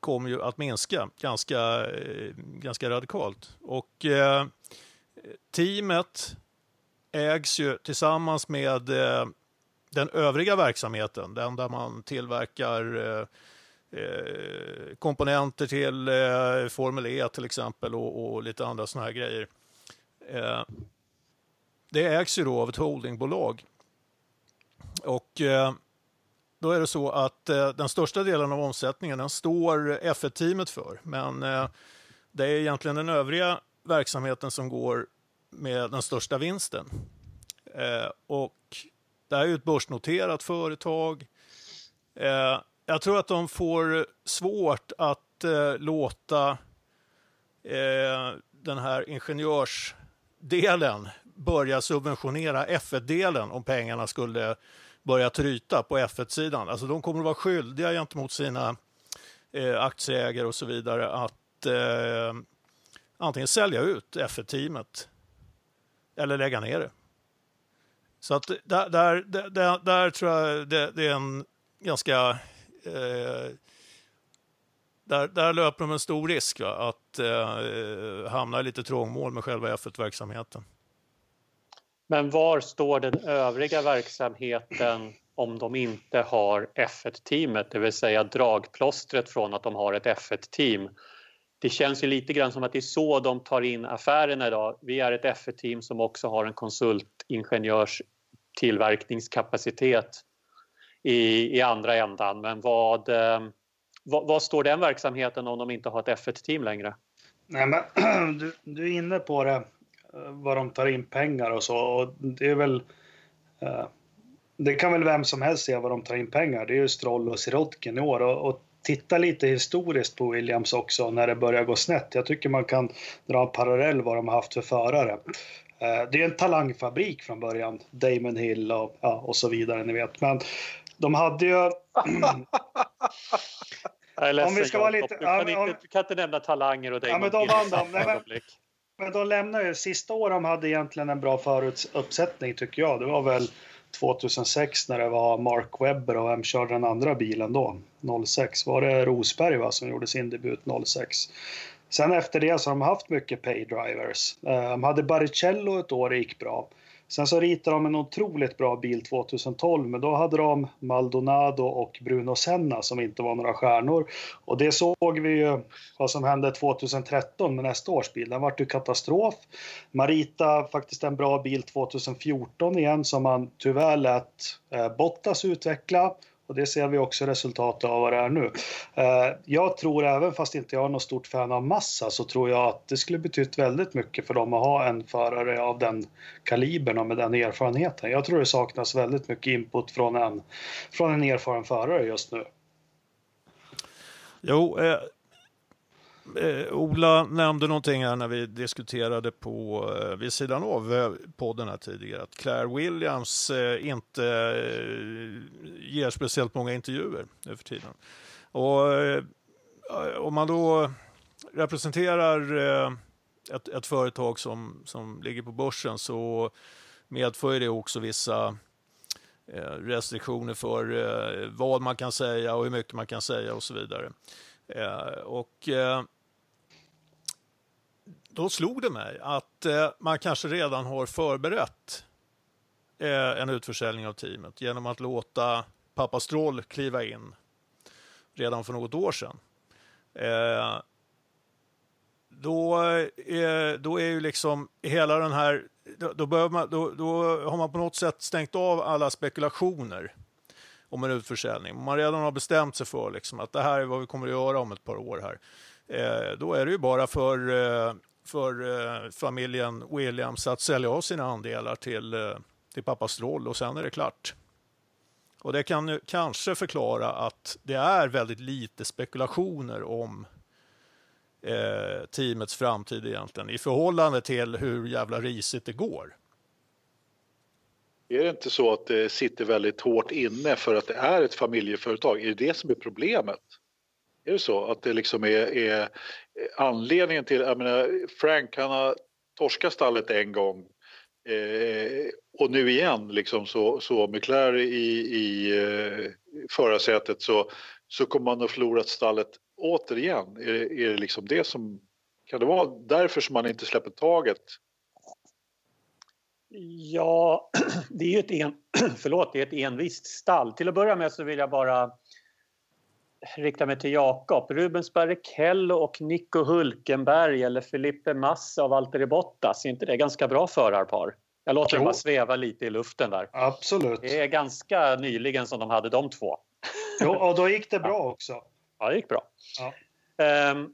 kommer ju att minska ganska, eh, ganska radikalt. Och eh, teamet ägs ju tillsammans med eh, den övriga verksamheten, den där man tillverkar eh, eh, komponenter till eh, Formel E till exempel och, och lite andra sådana här grejer. Eh, det ägs ju då av ett holdingbolag. Och eh, då är det så att eh, den största delen av omsättningen den står F1-teamet för. Men eh, det är egentligen den övriga verksamheten som går med den största vinsten. Eh, och det här är ju ett börsnoterat företag. Eh, jag tror att de får svårt att eh, låta eh, den här ingenjörsdelen börja subventionera F1-delen om pengarna skulle börja tryta på F1-sidan. Alltså de kommer att vara skyldiga gentemot sina eh, aktieägare och så vidare att eh, antingen sälja ut F1-teamet eller lägga ner det. Så att där, där, där, där tror jag det, det, är en ganska... Eh, där, där löper de en stor risk va? att eh, hamna i lite trångmål med själva F1-verksamheten. Men var står den övriga verksamheten om de inte har F1-teamet, det vill säga dragplåstret från att de har ett F1-team? Det känns ju lite grann som att det är så de tar in affärerna idag. Vi är ett F1-team som också har en konsultingenjörs tillverkningskapacitet i, i andra ändan. Men vad, eh, vad, vad, står den verksamheten om de inte har ett F1-team längre? Nej, men, du, du är inne på det. Eh, vad de tar in pengar och så. Och det är väl... Eh, det kan väl vem som helst se vad de tar in pengar. Det är ju Stroll och Sirotkin i år. Och, och titta lite historiskt på Williams också när det börjar gå snett. Jag tycker man kan dra en parallell vad de har haft för förare. Eh, det är en talangfabrik från början. Damon Hill och, ja, och så vidare, ni vet. Men de hade ju... Jag är ledsen, Om vi ska vara lite- du, kan ja, om- inte, du kan inte nämna talanger och Ja, men då vann de. Nej. Men de lämnar ju, sista året de hade egentligen en bra föruppsättning tycker jag. Det var väl 2006 när det var Mark Webber och vem körde den andra bilen då? 06. Var det Rosberg va, som gjorde sin debut 06? Sen efter det så har de haft mycket paydrivers. Eh, De hade Baricello ett år, det gick bra. Sen så ritade de en otroligt bra bil 2012, men då hade de Maldonado och Bruno Senna som inte var några stjärnor. Och det såg vi ju vad som hände 2013 med nästa års bil. Den vart ju katastrof. ritade faktiskt en bra bil 2014 igen som man tyvärr lät eh, Bottas utveckla. Och det ser vi också resultatet av vad det är nu. Eh, jag tror, även fast inte jag är något stort fan av Massa, så tror jag att det skulle betytt väldigt mycket för dem att ha en förare av den kalibern och med den erfarenheten. Jag tror det saknas väldigt mycket input från en, från en erfaren förare just nu. Jo, eh, eh, Ola nämnde någonting här när vi diskuterade på eh, vid sidan av eh, podden här tidigare att Claire Williams eh, inte eh, ger speciellt många intervjuer nu för tiden. Och eh, om man då representerar eh, ett, ett företag som, som ligger på börsen så medför det också vissa eh, restriktioner för eh, vad man kan säga och hur mycket man kan säga och så vidare. Eh, och eh, då slog det mig att eh, man kanske redan har förberett eh, en utförsäljning av teamet genom att låta pappa Stroll kliva in redan för något år sedan. Eh, då, eh, då är ju liksom hela den här, då, då, man, då, då har man på något sätt stängt av alla spekulationer om en utförsäljning. Om man redan har bestämt sig för liksom, att det här är vad vi kommer att göra om ett par år här. Eh, då är det ju bara för, eh, för eh, familjen Williams att sälja av sina andelar till, eh, till pappa Stroll och sen är det klart. Och det kan ju kanske förklara att det är väldigt lite spekulationer om eh, teamets framtid egentligen i förhållande till hur jävla risigt det går. Är det inte så att det sitter väldigt hårt inne för att det är ett familjeföretag? Är det det som är problemet? Är det så att det liksom är, är anledningen till, jag menar, Frank han har torskat stallet en gång eh, och nu igen liksom så, så med Claire i, i eh, förarsätet så, så kommer man att förlora stallet återigen. Är, det- är det liksom det som, kan det vara därför som man inte släpper taget? Ja, det är ju ett, en, förlåt, det är ett envist stall. Till att börja med så vill jag bara rikta mig till Jakob. Rubens Barrichello och Nico Hulkenberg eller Felipe Massa och Valtteri Bottas, är inte det ganska bra förarpar? Jag låter Jo. dem bara sväva lite i luften där. Absolut. Det är ganska nyligen som de hade de två. Jo, och då gick det bra också. Ja, det gick bra. Ja. Ehm,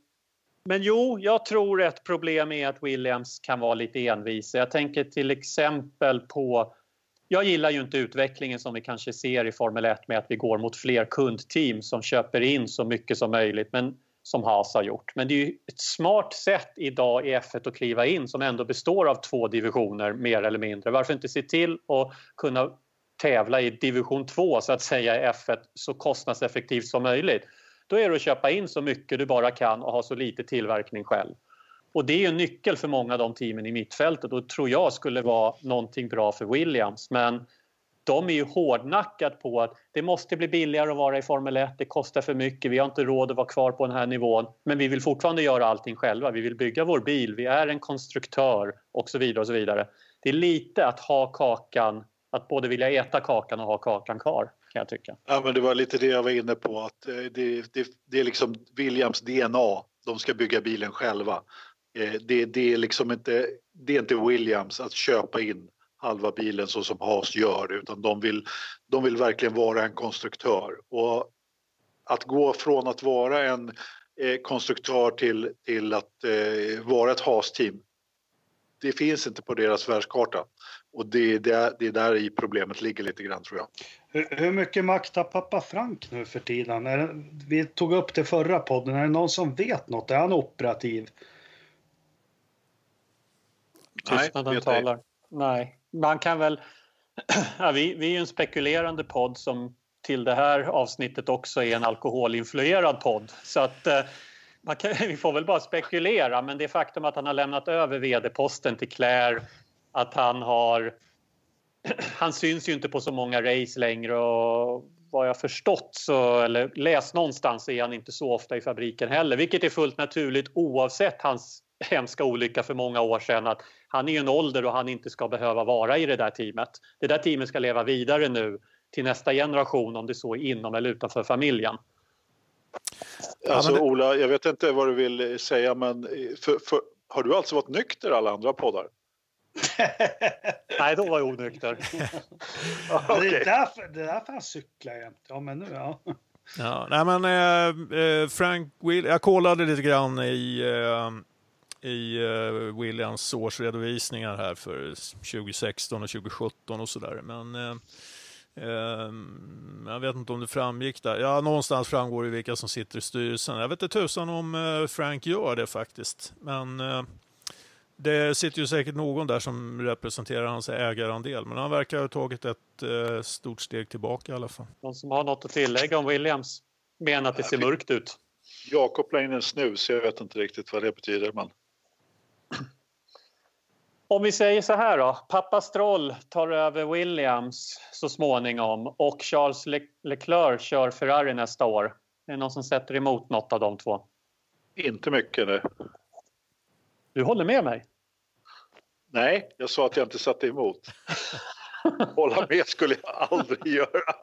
men jo, jag tror ett problem är att Williams kan vara lite envisa. Jag tänker till exempel på... Jag gillar ju inte utvecklingen som vi kanske ser i Formel 1 med att vi går mot fler kundteam som köper in så mycket som möjligt, men som Haas har gjort. Men det är ju ett smart sätt idag i F1 att kliva in som ändå består av två divisioner mer eller mindre. Varför inte se till att kunna tävla i division 2 så att säga i F1 så kostnadseffektivt som möjligt. Då är det att köpa in så mycket du bara kan och ha så lite tillverkning själv. Och det är ju en nyckel för många av de teamen i mittfältet och tror jag skulle vara någonting bra för Williams. Men de är ju hårdnackat på att det måste bli billigare att vara i Formel 1, det kostar för mycket, vi har inte råd att vara kvar på den här nivån. Men vi vill fortfarande göra allting själva, vi vill bygga vår bil, vi är en konstruktör och så vidare. och så vidare. Det är lite att ha kakan, att både vilja äta kakan och ha kakan kvar kan jag tycka. Ja, men det var lite det jag var inne på, att eh, det, det, det är liksom Williams DNA. De ska bygga bilen själva. Eh, Det, det, är liksom inte, det är inte Williams att köpa in halva bilen så som Haas gör, utan de vill, de vill verkligen vara en konstruktör. Och att gå från att vara en eh, konstruktör till, till att eh, vara ett Haas-team, det finns inte på deras världskarta. Och det är det är där i problemet ligger lite grann tror jag. Hur, hur mycket makt har pappa Frank nu för tiden? Är det, vi tog upp det förra podden. Är det någon som vet något? Är han operativ? Tystnaden vet ej. talar. Nej, man kan väl... Ja, vi, vi är ju en spekulerande podd som till det här avsnittet också är en alkoholinfluerad podd. Så att eh, kan, vi får väl bara spekulera, men det faktum att han har lämnat över vd-posten till Claire, att han har... Han syns ju inte på så många race längre och vad jag förstått så, eller läst någonstans är han inte så ofta i fabriken heller, vilket är fullt naturligt oavsett hans hemska olycka för många år sedan att han är ju en ålder och han inte ska behöva vara i det där teamet. Det där teamet ska leva vidare nu till nästa generation om det så är inom eller utanför familjen. Alltså Ola, jag vet inte vad du vill säga men för, för, har du alltså varit nykter alla andra poddar? Nej, då var jag onykter. okay. Det är därför, det är därför han cyklar jämt. Ja, men nu ja. Ja, nej men eh, eh Frank Will, jag kollade lite grann i, eh, i eh, Williams årsredovisningar här för 2016 och 2017 och sådär. Men eh, Ehm, jag vet inte om det framgick där. Ja, någonstans framgår det vilka som sitter i styrelsen. Jag vet inte tusan om eh, Frank gör det faktiskt. Men eh, det sitter ju säkert någon där som representerar hans ägarandel. Men han verkar ha tagit ett eh, stort steg tillbaka i alla fall. Någon som har något att tillägga om Williams? Menar att det ser mörkt ut? Jakob la in en snus. Jag vet inte riktigt vad det betyder. Men... Om vi säger så här då, pappa Stroll tar över Williams så småningom och Charles Le Leclerc kör Ferrari nästa år. Är det någon som sätter emot något av de två? Inte mycket nu. Du håller med mig? Nej, jag sa att jag inte satte emot. Hålla med skulle jag aldrig göra.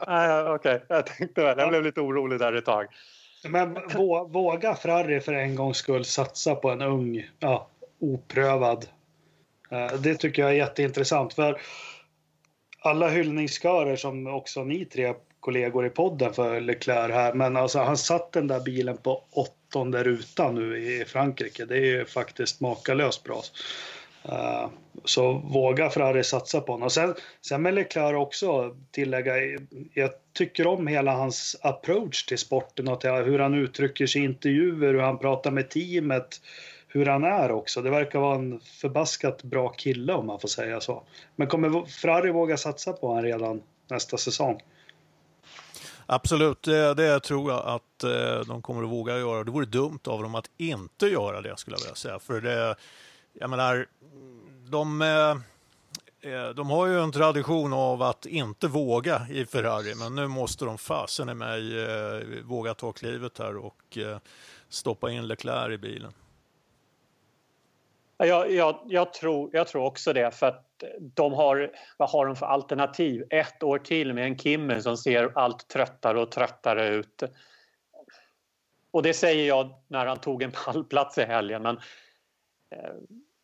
Okej, okay. jag tänkte väl. Jag blev lite orolig där ett tag. Men våga Ferrari för en gångs skull satsa på en ung, ja, oprövad Eh, det tycker jag är jätteintressant för alla hyllningskörer som också ni tre kollegor i podden för Leclerc här, men alltså han satt den där bilen på åttonde rutan nu i Frankrike. Det är ju faktiskt makalöst bra. Så våga Ferrari satsa på honom. Sen, sen med Leclerc också tillägga, jag tycker om hela hans approach till sporten och till hur han uttrycker sig i intervjuer, hur han pratar med teamet hur han är också. Det verkar vara en förbaskat bra kille om man får säga så. Men kommer Ferrari våga satsa på honom redan nästa säsong? Absolut, det, det, tror jag att eh, de kommer att våga göra. Det vore dumt av dem att inte göra det skulle jag vilja säga. För det, jag menar, de, eh, eh, de har ju en tradition av att inte våga i Ferrari, men nu måste de fasen i mig eh, våga ta klivet här och stoppa in Leclerc i bilen. Jag, jag, jag, tror, jag tror också det för att de har, vad har de för alternativ? Ett år till med en Kimmy som ser allt tröttare och tröttare ut. Och det säger jag när han tog en pallplats i helgen men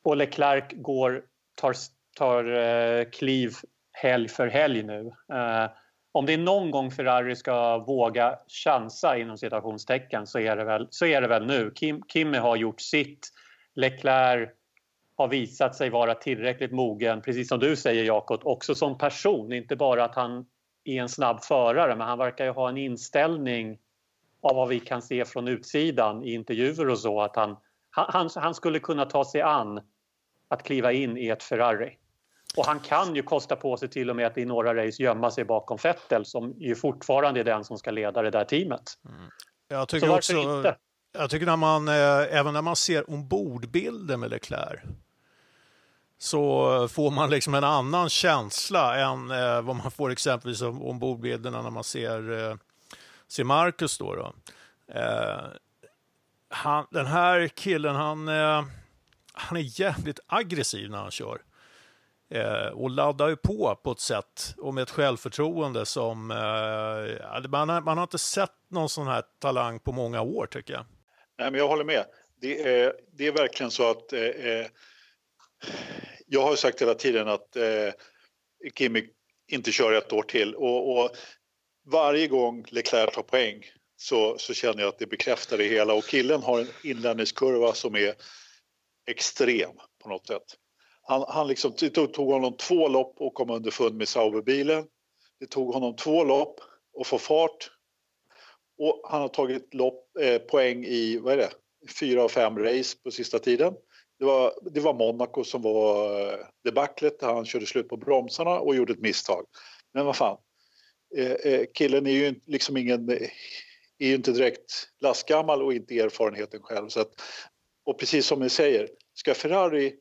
och Leclerc går, tar, tar eh, kliv helg för helg nu. Eh, om det är någon gång Ferrari ska våga chansa inom citationstecken så är det väl, så är det väl nu. Kim, Kimi har gjort sitt. Leclerc har visat sig vara tillräckligt mogen, precis som du säger Jakob, också som person. Inte bara att han är en snabb förare, men han verkar ju ha en inställning av vad vi kan se från utsidan i intervjuer och så, att han, han, han skulle kunna ta sig an att kliva in i ett Ferrari. Och han kan ju kosta på sig till och med att i några race gömma sig bakom Vettel som ju fortfarande är den som ska leda det där teamet. Mm. Jag tycker också, inte? Jag tycker när man, eh, även när man ser ombordbilder med Leclerc så får man liksom en annan känsla än eh, vad man får exempelvis ombordbilderna när man ser, eh, ser Marcus. Då, då. Han, den här killen, han, han är jävligt aggressiv när han kör. Eh, och laddar ju på på ett sätt och med ett självförtroende som eh, man, har, man har inte sett någon sån här talang på många år tycker jag. Nej, men jag håller med. Det är, det är verkligen så att eh, eh jag har sagt hela tiden att eh, Kimi inte kör ett år till och, och, varje gång Leclerc tar poäng så, så känner jag att det bekräftar det hela och killen har en inlärningskurva som är extrem på något sätt. Han, han liksom, det tog, tog honom två lopp att komma underfund med Sauberbilen. Det tog honom två lopp att få fart och han har tagit lopp, eh, poäng i vad är det, fyra av fem race på sista tiden. Det var, det var Monaco som var eh, debaclet där han körde slut på bromsarna och gjorde ett misstag. Men vad fan, eh, eh, killen är ju liksom ingen, eh, är ju inte direkt lastgammal och inte erfarenheten själv. Så att, och precis som ni säger, ska Ferrari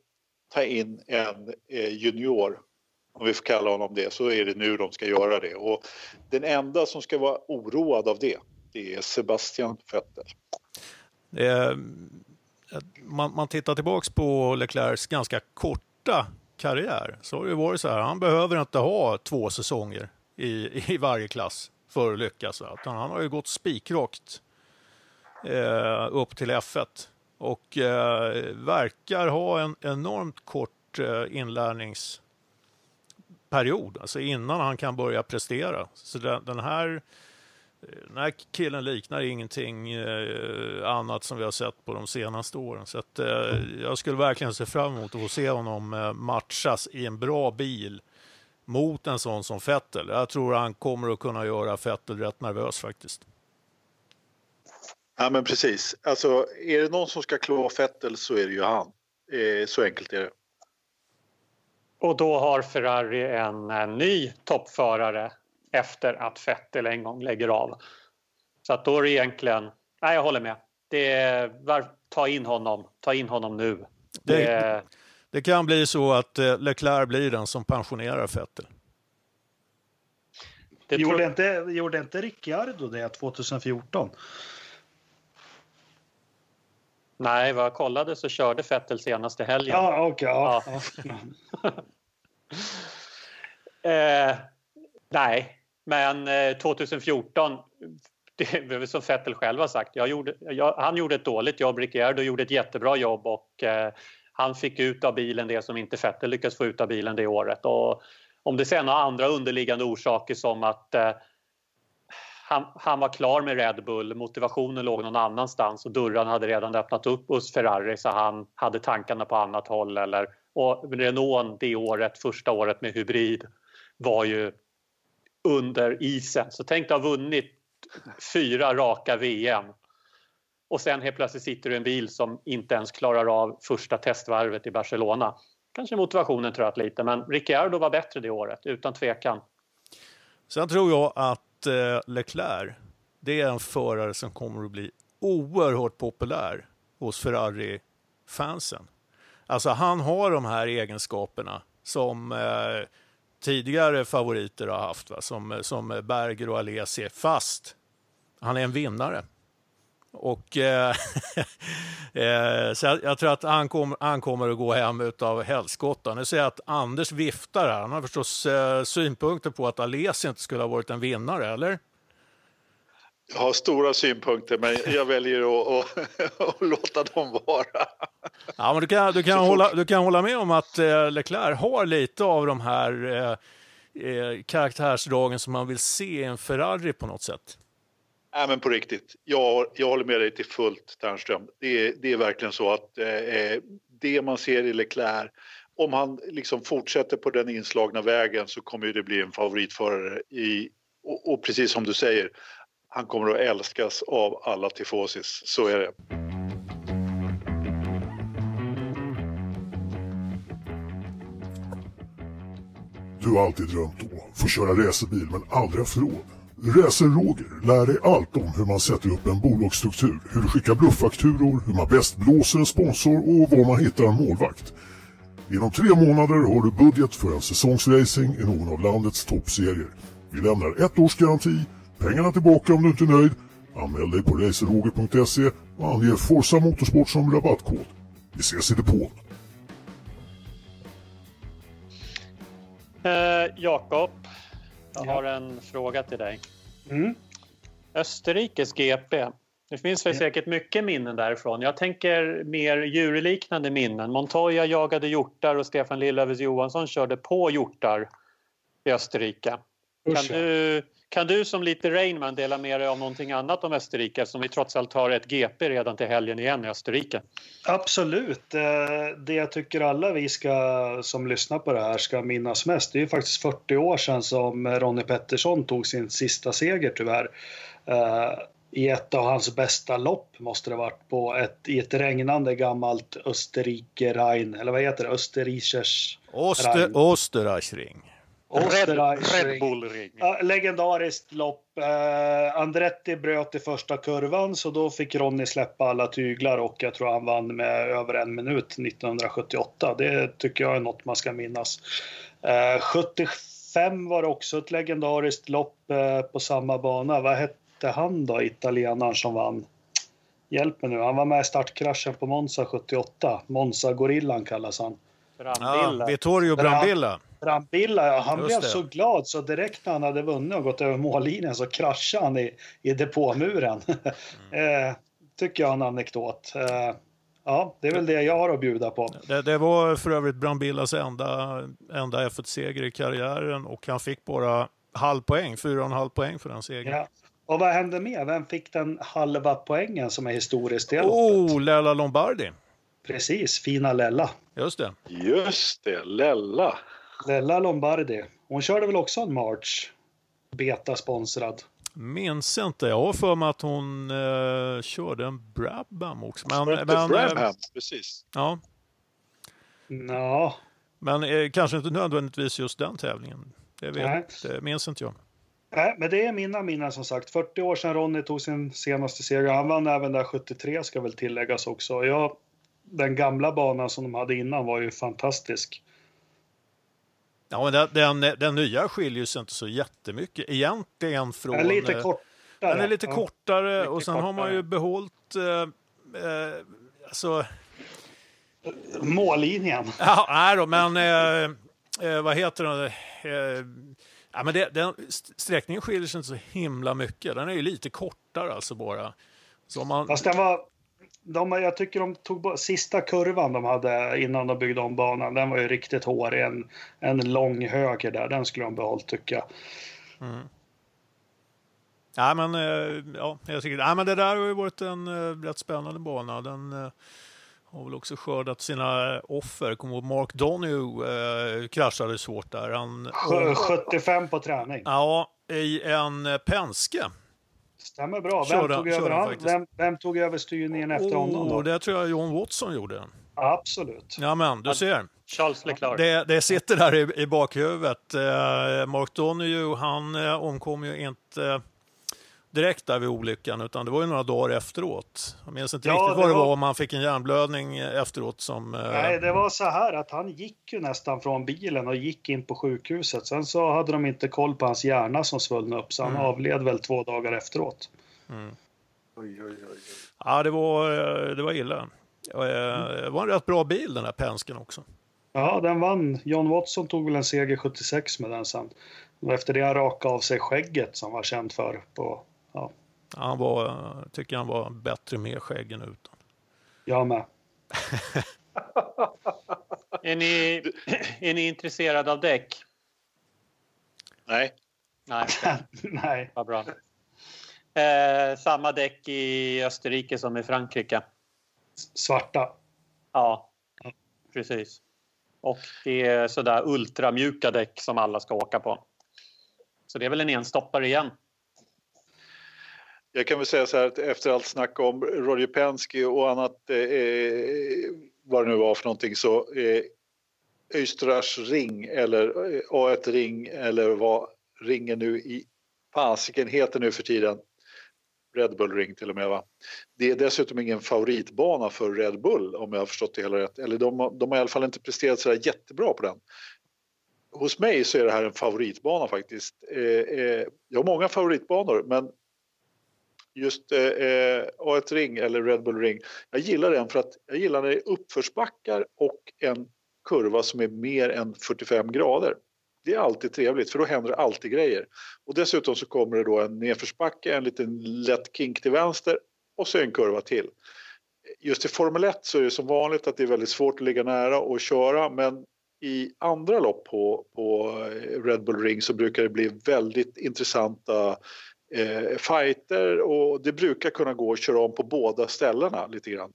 ta in en eh, junior, om vi får kalla honom det, så är det nu de ska göra det. Och den enda som ska vara oroad av det, det är Sebastian Vettel. Eh, man, man tittar tillbaks på Leclercs ganska korta karriär så har det varit så här, han behöver inte ha två säsonger i, i varje klass för att lyckas. Utan han har ju gått spikrakt eh, upp till F1 och eh, verkar ha en enormt kort eh, inlärningsperiod, alltså innan han kan börja prestera. Så den, den här eh, den här killen liknar ingenting eh, annat som vi har sett på de senaste åren. Så att, eh, jag skulle verkligen se fram emot att få se honom eh, matchas i en bra bil mot en sån som Fettel. Jag tror han kommer att kunna göra Fettel rätt nervös faktiskt. Ja men precis. Alltså är det någon som ska klå Fettel så är det ju han. Eh, så enkelt är det. Och då har Ferrari en, en ny toppförare efter att Vettel en gång lägger av. Så att då är det egentligen, nej jag håller med. Det är, ta in honom, ta in honom nu. Det, det, det kan bli så att eh, Leclerc blir den som pensionerar Vettel. Det gjorde, inte, gjorde inte Ricciardo det 2014? Nej, vad jag kollade så körde Vettel senaste helgen. Ja, okej. Okay, ja. ja. eh, nej, men 2014, eh, det är som Vettel själv har sagt, gjorde, jag, han gjorde ett dåligt jobb, Ricciardo gjorde ett jättebra jobb och eh, han fick ut av bilen det som inte Vettel lyckades få ut av bilen det året. Och om det sen har andra underliggande orsaker som att eh, han, han, var klar med Red Bull, motivationen låg någon annanstans och dörrarna hade redan öppnat upp hos Ferrari så han hade tankarna på annat håll. Eller, och Renault det året, första året med hybrid var ju under isen. Så tänk dig ha vunnit fyra raka VM och sen helt plötsligt sitter du i en bil som inte ens klarar av första testvarvet i Barcelona. Kanske motivationen tröt lite, men Ricciardo var bättre det året, utan tvekan. Sen tror jag att eh, Leclerc, det är en förare som kommer att bli oerhört populär hos Ferrari-fansen. Alltså han har de här egenskaperna som eh, tidigare favoriter har haft, va? Som, eh, som Berger och Alesi, fast han är en vinnare. Och, eh, eh, så jag, jag, tror att han, kom, han kommer att gå hem utav helskotta. Nu ser jag att Anders viftar här. Han har förstås eh, synpunkter på att Alesi inte skulle ha varit en vinnare, eller? Jag har stora synpunkter, men jag väljer att, att, att låta dem vara. Ja, men du, kan, du, kan hålla, du kan hålla med om att eh, Leclerc har lite av de här eh, eh, karaktärsdragen som man vill se i en Ferrari på något sätt. Nej, men på riktigt. Jag, jag håller med dig till fullt, Ternström. Det är, det är verkligen så att eh, eh, det man ser i Leclerc om han liksom fortsätter på den inslagna vägen så kommer det bli en favoritförare. I, och, och precis som du säger, han kommer att älskas av alla tifosis. Så är det. Du har alltid drömt om att få köra racerbil men aldrig haft råd. Racer-Roger lär dig allt om hur man sätter upp en bolagsstruktur, hur du skickar blufffakturor, hur man bäst blåser en sponsor och var man hittar en målvakt. Inom tre månader har du budget för en säsongsracing i någon av landets toppserier. Vi lämnar ett års garanti pengarna tillbaka om du inte är nöjd. Anmäl dig på racerroger.se och ange Forza Motorsport som rabattkod. Vi ses i depån. Eh, Jakob, jag har en fråga till dig. Mm. Österrikes GP. Det finns väl säkert mycket minnen därifrån. Jag tänker mer djurliknande minnen. Montoya jagade hjortar och Stefan Lillövers Johansson körde på hjortar i Österrike. Kan du kan du som lite Rainman dela med dig av någonting annat om Österrike som vi trots allt har ett GP redan till helgen igen i Österrike? Absolut. Eh, det jag tycker alla vi ska, som lyssnar på det här ska minnas mest, det är ju faktiskt 40 år sedan som Ronnie Pettersson tog sin sista seger tyvärr. Eh, I ett av hans bästa lopp måste det varit på ett, i ett regnande gammalt Österrike-Rhein, eller vad heter det? Österreichers Oster, Österreichring. Red, Österreich. Red Bull Ring. Ja, legendariskt lopp. Eh, Andretti bröt i första kurvan så då fick Ronny släppa alla tyglar och jag tror han vann med över en minut 1978. Det tycker jag är något man ska minnas. Eh, 75 var också ett legendariskt lopp eh, på samma bana. Vad hette han då, italienaren som vann? Hjälp mig nu, han var med i startkraschen på Monza 78. Monza-gorillan kallas han. Ja, Brambilla. Vittorio Brambilla. Brambilla, ja, han Just blev det. så glad så direkt när han hade vunnit och gått över mållinjen så kraschade han i, i depåmuren. Mm. eh, tycker jag är en anekdot. Eh, ja, det är väl det jag har att bjuda på. Det, det var för övrigt Brambillas enda, enda F1-seger i karriären och han fick bara halv poäng, fyra och en halv poäng för den segern. Ja. Och vad hände med? Vem fick den halva poängen som är historiskt i? Oh, Lella Lombardi. Precis, fina Lella. Just det. Just det, Lella. Lella Lombardi. Hon körde väl också en March? Beta-sponsrad. Minns inte. Jag har för mig att hon eh, körde en Brabham också. Men, men, eh, Brabham? Precis. ja, Ja, men eh, kanske inte nödvändigtvis just den tävlingen. Det, Nej. vet, det minns inte jag. Nej, men det är mina minnen som sagt. 40 år sedan Ronny tog sin senaste seger. Han vann även där 73 ska väl tilläggas också. Ja, den gamla banan som de hade innan var ju fantastisk. Ja, men den, den, den nya skiljer sig inte så jättemycket egentligen från... Den är lite eh, kortare. Den är lite Ja. kortare och sen har man ju kortare. behållit... Eh, eh, alltså, Mållinjen. ja, nej då, men eh, eh, vad heter den? Eh, ja, men det, den, st- sträckningen skiljer sig inte så himla mycket. Den är ju lite kortare alltså bara. Så man, Fast den var... De, jag tycker de tog sista kurvan de hade innan de byggde om banan. Den var ju riktigt hårig. En, en lång höger där. Den skulle de behållit tycker jag. Ja, men, eh, ja, jag tycker, ja, men det där har ju varit en eh, rätt spännande bana. Den eh, har väl också skördat sina offer. Kommer ihåg Mark Donohue eh, kraschade svårt där. Han, Sjö- 75 på träning. ja, i en Penske. Stämmer bra. Vem, Körde- tog, över han. Vem, vem tog över styrningen efter honom då? Det tror jag John Watson gjorde. Absolut. Ja, men du ser. Charles Leclerc. Det, det sitter där i, i bakhuvudet. Eh, Mark Donohue, han eh, omkom ju inte direkt där vid olyckan, utan det var ju några dagar efteråt. Jag minns inte Ja, riktigt det vad det var, om han fick en hjärnblödning efteråt som... eh, Nej, det var så här att han gick ju nästan från bilen och gick in på sjukhuset. Sen så hade de inte koll på hans hjärna som svullnade upp, så han Mm. avled väl två dagar efteråt. Oj, oj, oj. oj. Ja, det var, eh, det var illa. Eh, Det var en rätt bra bil den här Pensken också. Ja, den vann. John Watson tog väl en seger 76 med den sen. Efter det han rakade av sig skägget som var känd för. På, Han var, tycker han var bättre med skägg än utan. jag med. Är, ni, är ni intresserade av däck? Nej, Nej, Nej. vad bra. Eh, samma däck i Österrike som i Frankrike. Svarta. Ja, precis. Och det är sådär ultramjuka däck som alla ska åka på. Så det är väl en enstoppare igen jag kan väl säga så här att efter allt snack om Roger Penske och annat, eh, eh vad det nu var för någonting, så eh, Östras ring eller eh, A1 ring eller vad ringen nu i fasiken heter nu för tiden. Red Bull Ring till och med va. Det är dessutom ingen favoritbana för Red Bull om jag har förstått det hela rätt. Eller de, har- de har i alla fall inte presterat så där jättebra på den. Hos mig så är det här en favoritbana faktiskt. Eh, eh, jag har många favoritbanor men just eh, eh A1 Ring eller Red Bull Ring. Jag gillar den för att jag gillar när det är uppförsbackar och en kurva som är mer än 45 grader. Det är alltid trevligt för då händer det alltid grejer. Och dessutom så kommer det då en nedförsbacke, en liten lätt kink till vänster och så en kurva till. Just i Formel 1 så är det som vanligt att det är väldigt svårt att ligga nära och köra men i andra lopp på, på Red Bull Ring så brukar det bli väldigt intressanta eh, fighter och det brukar kunna gå att köra om på båda ställena lite grann.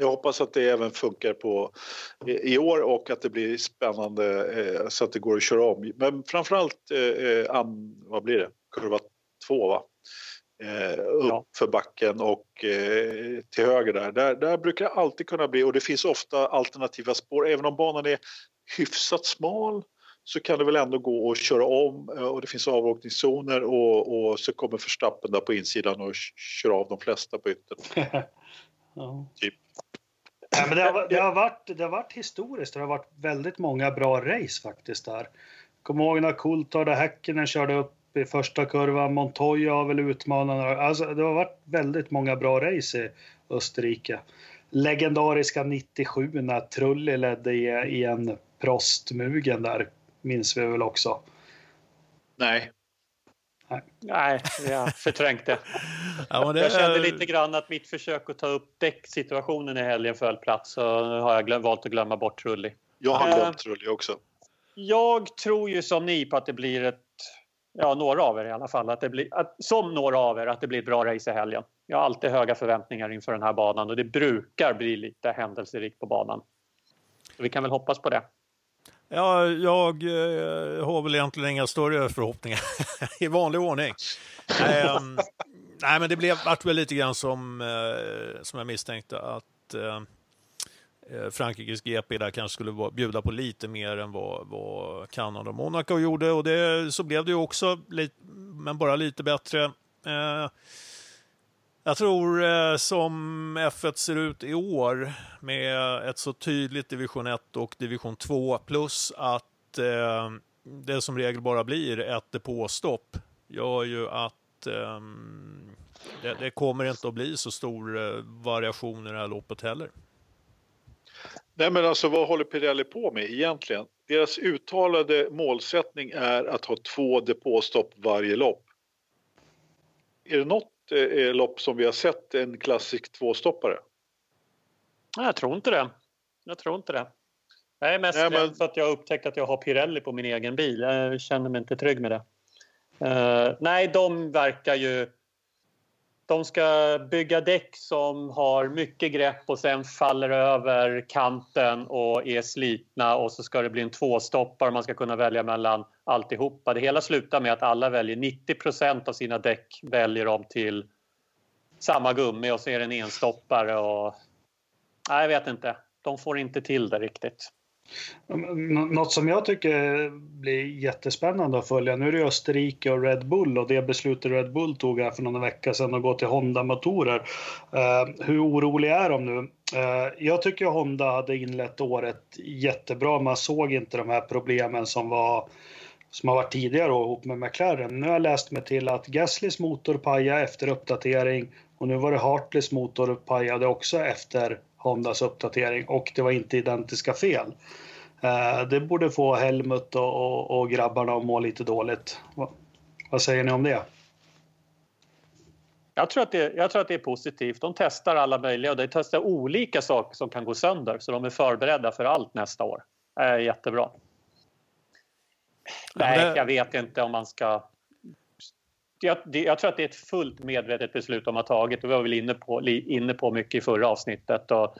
Jag hoppas att det även funkar på i år och att det blir spännande eh, så att det går att köra om. Men framförallt eh, eh, an, vad blir det? kurva två va? Eh, upp Ja. för backen och eh, till höger där. där. Där brukar det alltid kunna bli och det finns ofta alternativa spår. Även om banan är hyfsat smal så kan det väl ändå gå att köra om eh, och det finns avåkningszoner och, och så kommer Verstappen där på insidan och kör av de flesta på yttern. Ja. Typ. Ja, men det, har, det, har varit, det har varit historiskt. Det har varit väldigt många bra race faktiskt där. Kommer ihåg när Coulthard och Häkkinen körde upp i första kurvan. Montoya har väl utmanat Alltså, det har varit väldigt många bra race i Österrike. Legendariska 97 när Trulli ledde i, i en Prostmugen där, minns vi väl också. Nej, Nej, jag förträngt det. Ja, det Jag kände lite grann att mitt försök att ta upp däcksituationen i helgen föll platt så har jag glöm, valt att glömma bort Trulli. jag har Eh. glömt Trulli också. Jag tror ju som ni på att det blir ett, ja några av er i alla fall, att det blir, att, som några av er, att det blir ett bra race i helgen. Jag har alltid höga förväntningar inför den här banan och det brukar bli lite händelserikt på banan. Så vi kan väl hoppas på det. Ja, jag eh, har väl egentligen inga större förhoppningar i vanlig ordning. Ehm, nej, men det blev, vart väl lite grann som, eh, som jag misstänkte att eh, eh, Frankrikes GP där kanske skulle bjuda på lite mer än vad, vad Kanada och Monaco gjorde och det, så blev det ju också, lite, men bara lite bättre. Eh, jag tror eh, som F1 ser ut i år med ett så tydligt division 1 och division 2 plus att eh, det som regel bara blir ett depåstopp gör ju att eh, det, det kommer inte att bli så stor variation i det här loppet heller. Nej men alltså vad håller Pirelli på med egentligen? Deras uttalade målsättning är att ha två depåstopp varje lopp. Är det något eh, lopp som vi har sett en klassisk tvåstoppare? Jag tror inte det. Jag tror inte det. Jag är mest Nej, men- rädd för att jag har upptäckt att jag har Pirelli på min egen bil. Jag känner mig inte trygg med det. Eh, nej, de verkar ju... De ska bygga däck som har mycket grepp och sen faller över kanten och är slitna och så ska det bli en tvåstoppare man ska kunna välja mellan alltihopa. Det hela slutar med att alla väljer 90% av sina däck väljer de till samma gummi och så är det en enstoppare och Nej, jag vet inte. De får inte till det riktigt. Mm, något som jag tycker blir jättespännande att följa. Nu är det Österrike och Red Bull och det beslutet Red Bull tog här för någon vecka sedan att gå till Honda-motorer. Eh, hur oroliga är de nu? Eh, jag tycker Honda hade inlett året jättebra. Man såg inte de här problemen som var som har varit tidigare då, ihop med McLaren. Nu har jag läst mig till att Gaslys motor pajade efter uppdatering och nu var det Hartleys motor pajade också efter Hondas uppdatering och det var inte identiska fel. Eh, det borde få Helmut och, och, och grabbarna att må lite dåligt. Va, vad säger ni om det? Jag tror, att det, jag tror att det är positivt. De testar alla möjliga och de testar olika saker som kan gå sönder så de är förberedda för allt nästa år. Det är jättebra. Nej, det- jag vet inte om man ska... Jag, det, jag tror att det är ett fullt medvetet beslut de har tagit och vi var väl inne på, inne på mycket i förra avsnittet. Och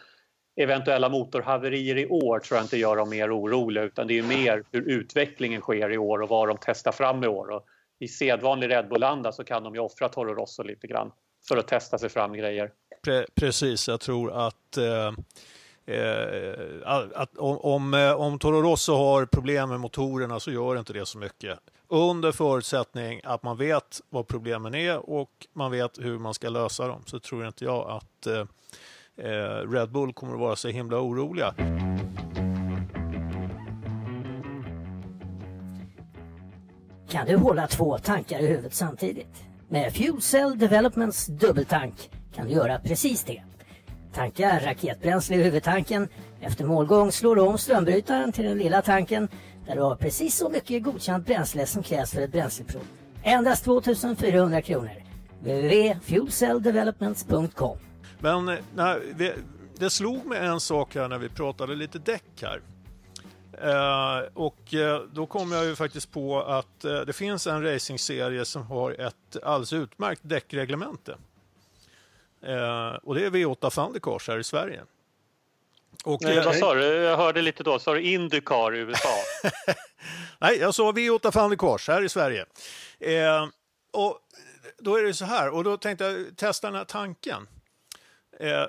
eventuella motorhaverier i år tror jag inte gör dem mer oroliga utan det är mer hur utvecklingen sker i år och vad de testar fram i år. Och I sedvanlig Red Bull-anda så kan de ju offra Toro Rosso lite grann för att testa sig fram grejer. Pre precis, jag tror att, eh, Eh, eh, att om, eh, om, Toro Rosso har problem med motorerna så gör inte det så mycket. Under förutsättning att man vet vad problemen är och man vet hur man ska lösa dem så tror inte jag att eh, eh Red Bull kommer att vara så himla oroliga. Kan du hålla två tankar i huvudet samtidigt? Med Fuel Cell Developments dubbeltank kan du göra precis det. Tanka raketbränsle i huvudtanken. Efter målgång slår du om strömbrytaren till den lilla tanken där du har precis så mycket godkänt bränsle som krävs för ett bränsleprov. Endast 2400 kronor. www.fuelcelldevelopments.com Men eh, nej, det, det slog mig en sak här när vi pratade lite däck här. Eh, och eh, då kom jag ju faktiskt på att eh, det finns en racingserie som har ett alldeles utmärkt däckreglemente. Eh, och det är V8 Thundercars här i Sverige. Och, Nej, eh, vad sa du? Jag hörde lite då. Sa du Indycar i USA? Nej, jag sa V8 Thundercars här i Sverige. Eh, och då är det så här, och då tänkte jag testa den här tanken. Eh,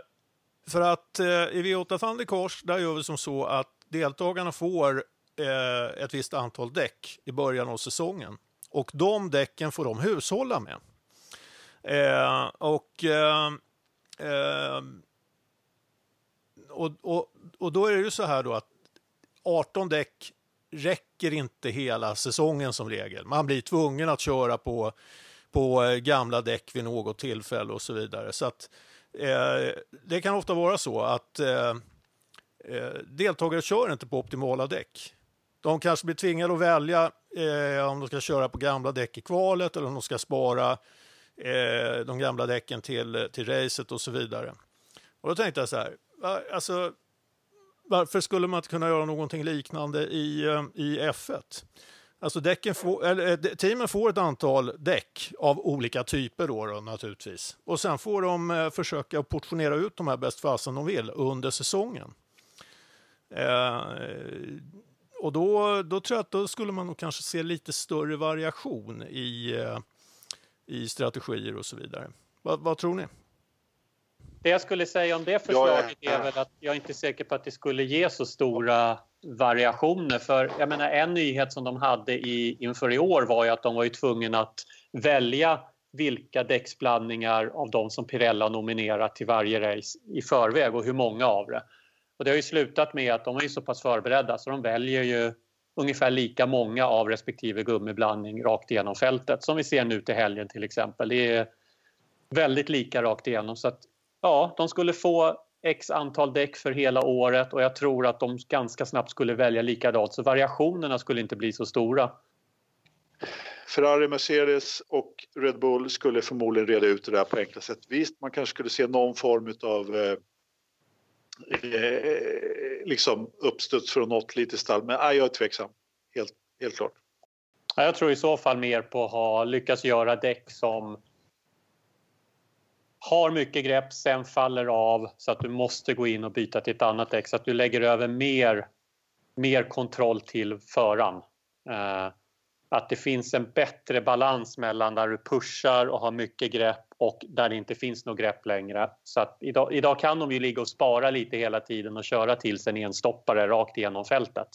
för att eh, i V8 Thundercars, där gör vi som så att deltagarna får eh, ett visst antal däck i början av säsongen. Och de däcken får de hushålla med. Eh, och, eh, eh, och, och, och då är det ju så här då att 18 däck räcker inte hela säsongen som regel. Man blir tvungen att köra på, på eh, gamla däck vid något tillfälle och så vidare. Så att, eh, det kan ofta vara så att eh, eh, deltagare kör inte på optimala däck. De kanske blir tvingade att välja eh, om de ska köra på gamla däck i kvalet eller om de ska spara eh, de gamla däcken till, eh, till racet och så vidare. Och då tänkte jag så här, alltså, varför skulle man inte kunna göra någonting liknande i, eh, i F1? Alltså däcken får, eller, eh, teamen får ett antal däck av olika typer då, då naturligtvis. Och sen får de eh, försöka portionera ut de här bäst fasen de vill under säsongen. Eh, och då, då tror jag att då skulle man nog kanske se lite större variation i, eh, i strategier och så vidare. Vad, vad tror ni? Det jag skulle säga om det förslaget ja, ja. är väl att jag är inte säker på att det skulle ge så stora variationer. För jag menar en nyhet som de hade i, inför i år var ju att de var ju tvungna att välja vilka däcksblandningar av de som Pirella nominerat till varje race i förväg och hur många av det. Och det har ju slutat med att de är så pass förberedda så de väljer ju ungefär lika många av respektive gummiblandning rakt igenom fältet som vi ser nu till helgen till exempel. Det är väldigt lika rakt igenom så att ja, de skulle få x antal däck för hela året och jag tror att de ganska snabbt skulle välja likadant så variationerna skulle inte bli så stora. Ferrari, Mercedes och Red Bull skulle förmodligen reda ut det där på enkla sätt. Visst, man kanske skulle se någon form av eh, liksom uppstuds från något litet stall. Men nej, jag är tveksam. Helt, helt klart. Jag tror i så fall mer på att ha lyckats göra däck som har mycket grepp, sen faller av så att du måste gå in och byta till ett annat däck så att du lägger över mer, mer kontroll till föraren. Eh, att det finns en bättre balans mellan där du pushar och har mycket grepp och där det inte finns något grepp längre. Så idag, idag kan de ju ligga och spara lite hela tiden och köra till sig en enstoppare rakt igenom fältet.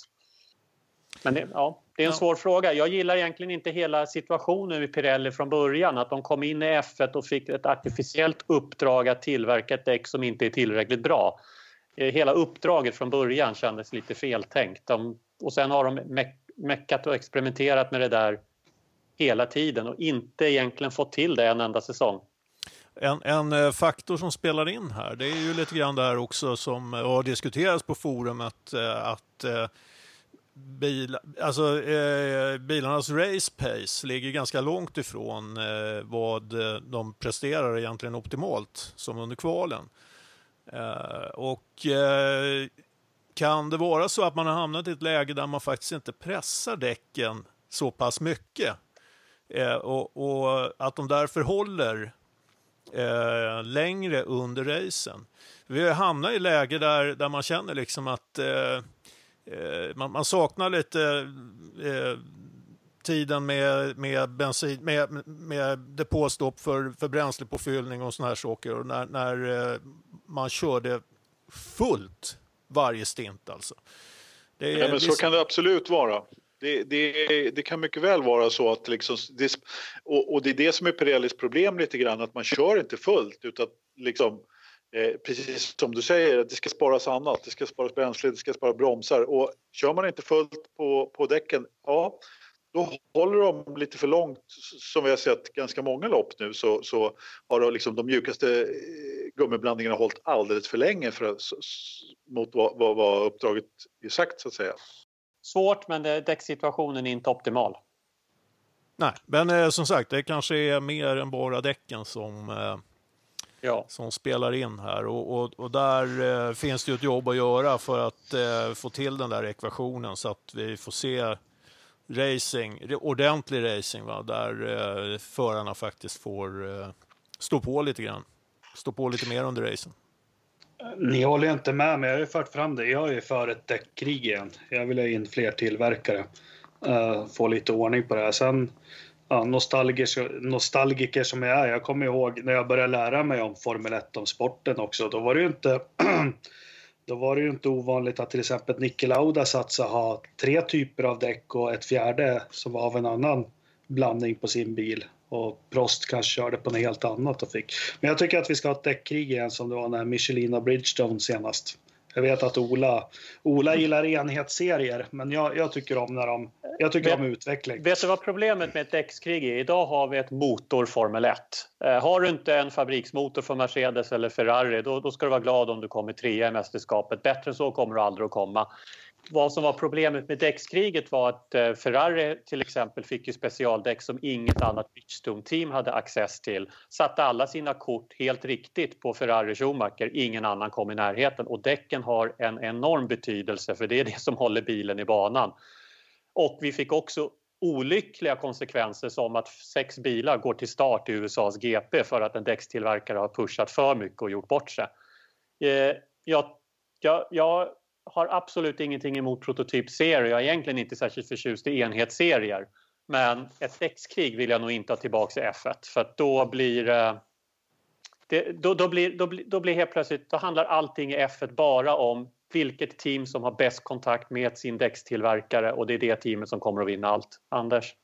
Men det, ja, det är en ja. svår fråga. Jag gillar egentligen inte hela situationen med Pirelli från början. Att de kom in i F1 och fick ett artificiellt uppdrag att tillverka ett däck som inte är tillräckligt bra. Eh, hela uppdraget från början kändes lite feltänkt. De, och sen har de me meckat och experimenterat med det där hela tiden och inte egentligen fått till det en enda säsong. En, en, eh, faktor som spelar in här, det är ju lite grann det här också som eh, har diskuterats på forumet eh, att bil, alltså, eh, bilarnas race pace ligger ganska långt ifrån eh, vad de presterar egentligen optimalt som under kvalen. Eh, och kan det vara så att man har hamnat i ett läge där man faktiskt inte pressar däcken så pass mycket och, och, att de därför håller eh, längre under racen. Vi hamnar i läge där, där man känner liksom att Eh, man, man, saknar lite eh, tiden med, med, bensin, med, med depåstopp för, för bränslepåfyllning och sådana här saker. Och när, när eh, man körde fullt varje stint alltså. Det ja, men så kan det absolut vara. Det, det, det, kan mycket väl vara så att liksom, det, och, och, det är det som är Pirellis problem lite grann, att man kör inte fullt utan liksom Eh, precis som du säger, att det ska sparas annat. Det ska sparas bränsle, det ska sparas bromsar. Och kör man inte fullt på, på däcken, ja, då håller de lite för långt. Som vi har sett ganska många lopp nu så, så har de, liksom, de mjukaste eh, gummiblandningarna hållit alldeles för länge för, mot vad, vad, vad uppdraget är sagt så att säga. Svårt, men däcksituationen är inte optimal. Nej, men eh, som sagt, det kanske är mer än bara däcken som eh, ja. som spelar in här. Och, och, och där eh, finns det ju ett jobb att göra för att eh, få till den där ekvationen så att vi får se racing, ordentlig racing, va? där eh, förarna faktiskt får eh, stå på lite grann. Stå på lite mer under racen. Ni håller inte med men jag har ju fört fram det. Jag är för ett däckkrig igen. Jag vill ha in fler tillverkare. Uh, få lite ordning på det här. Sen ja, nostalgiker, nostalgiker som jag är. Jag kommer ihåg när jag började lära mig om Formel 1, om sporten också. Då var det ju inte, då var det ju inte ovanligt att till exempel Niki Lauda satsade ha tre typer av däck och ett fjärde som var av en annan blandning på sin bil. Och Prost kanske körde på något helt annat och fick. Men jag tycker att vi ska ha ett däckkrig igen som det var när Michelin och Bridgestone senast. Jag vet att Ola, Ola gillar enhetsserier, men jag, jag tycker om när de, jag tycker vet, om utveckling. Vet du vad problemet med ett däckskrig är? Idag har vi ett motor Formel 1. Eh, har du inte en fabriksmotor från Mercedes eller Ferrari, då, då ska du vara glad om du kommer trea i mästerskapet. Bättre än så kommer du aldrig att komma vad som var problemet med däckskriget var att eh, Ferrari till exempel fick ju specialdäck som inget annat Bridgestone-team hade access till. Satte alla sina kort helt riktigt på Ferrari Schumacher, ingen annan kom i närheten och däcken har en enorm betydelse för det är det som håller bilen i banan. Och vi fick också olyckliga konsekvenser som att sex bilar går till start i USAs GP för att en däckstillverkare har pushat för mycket och gjort bort sig. Eh, jag, jag, jag har absolut ingenting emot prototypserier. Jag är egentligen inte särskilt förtjust i enhetsserier. Men ett däckskrig vill jag nog inte ha tillbaka i F1 för att då blir eh, det, då, då, blir, då, blir, då blir helt plötsligt, då handlar allting i F1 bara om vilket team som har bäst kontakt med sin däckstillverkare och det är det teamet som kommer att vinna allt. Anders?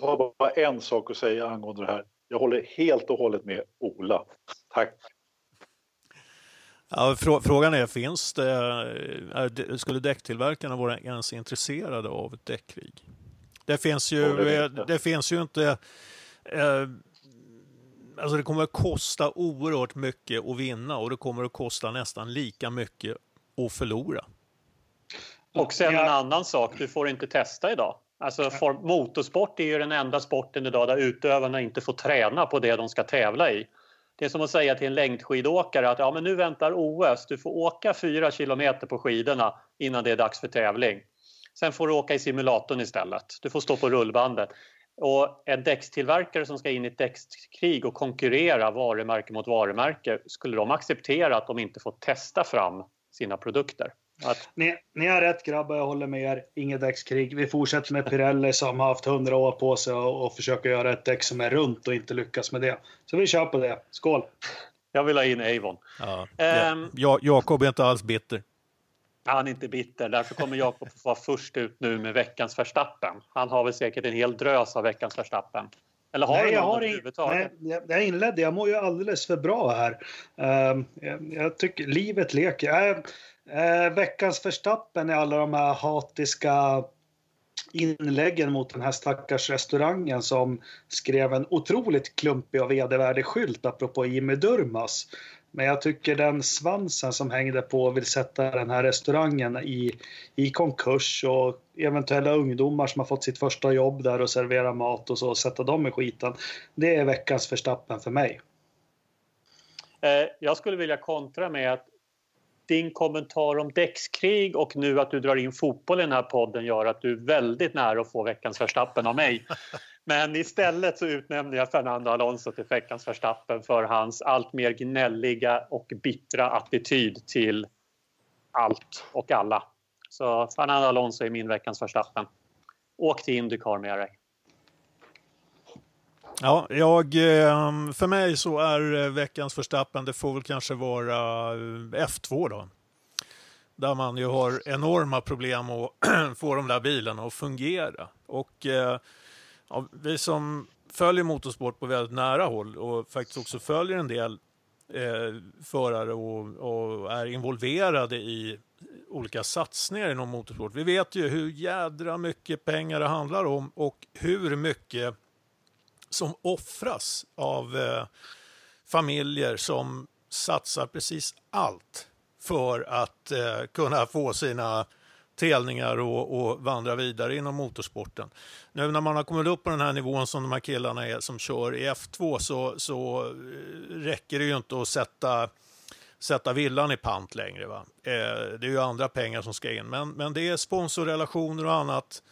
Jag har bara en sak att säga angående det här. Jag håller helt och hållet med Ola. Tack. Ja, frågan är, finns det, är, skulle däcktillverkarna vara ens intresserade av ett däckkrig? Det finns ju, det, det finns ju inte... Eh, alltså det kommer att kosta oerhört mycket att vinna och det kommer att kosta nästan lika mycket att förlora. Och sen en annan sak, du får inte testa idag. Alltså motorsport är ju den enda sporten idag där utövarna inte får träna på det de ska tävla i. Det är som att säga till en längdskidåkare att ja, men nu väntar OS. Du får åka fyra kilometer på skidorna innan det är dags för tävling. Sen får du åka i simulatorn istället. Du får stå på rullbandet. Och en däckstillverkare som ska in i ett däckskrig och konkurrera varumärke mot varumärke, skulle de acceptera att de inte får testa fram sina produkter? Att... Ni, ni har rätt grabbar, jag håller med er. Inget däckskrig. Vi fortsätter med Pirelli som har haft hundra år på sig och, och försöker göra ett däck som är runt och inte lyckas med det. Så vi kör på det. Skål! Jag vill ha in Avon. Ja, um, ja, Jakob är inte alls bitter. Han är inte bitter, därför kommer Jakob vara först ut nu med veckans förstappen. Han har väl säkert en hel drös av veckans förstappen. Eller har nej, du någon överhuvudtaget? Nej, jag inledde. Jag mår ju alldeles för bra här. Uh, jag, jag, tycker livet leker. Uh, Eh, veckans förstappen är alla de här hatiska inläggen mot den här stackars restaurangen som skrev en otroligt klumpig och vedervärdig skylt apropå Jimmy Durmas. Men jag tycker den svansen som hängde på vill sätta den här restaurangen i, i konkurs och eventuella ungdomar som har fått sitt första jobb där och servera mat och så, sätta dem i skiten. Det är veckans förstappen för mig. Eh, jag skulle vilja kontra med att din kommentar om däckskrig och nu att du drar in fotboll i den här podden gör att du är väldigt nära att få veckans förstappen av mig. Men istället så utnämner jag Fernando Alonso till veckans förstappen för hans allt mer gnälliga och bittra attityd till allt och alla. Så Fernando Alonso är min veckans förstappen. Åk till Indycar med dig. Ja, jag, eh, för mig så är eh, veckans förstappen, det får väl kanske vara eh, F2 då. Där man ju har enorma problem att få de där bilarna att fungera. Och ja, vi som följer motorsport på väldigt nära håll och faktiskt också följer en del eh, förare och, och, är involverade i olika satsningar inom motorsport. Vi vet ju hur jädra mycket pengar det handlar om och hur mycket som offras av eh, familjer som satsar precis allt för att eh, kunna få sina telningar och, och, vandra vidare inom motorsporten. Nu när man har kommit upp på den här nivån som de här killarna är som kör i F2 så, så eh, räcker det ju inte att sätta, sätta villan i pant längre. Va? Eh, det är ju andra pengar som ska in, men, men det är sponsorrelationer och annat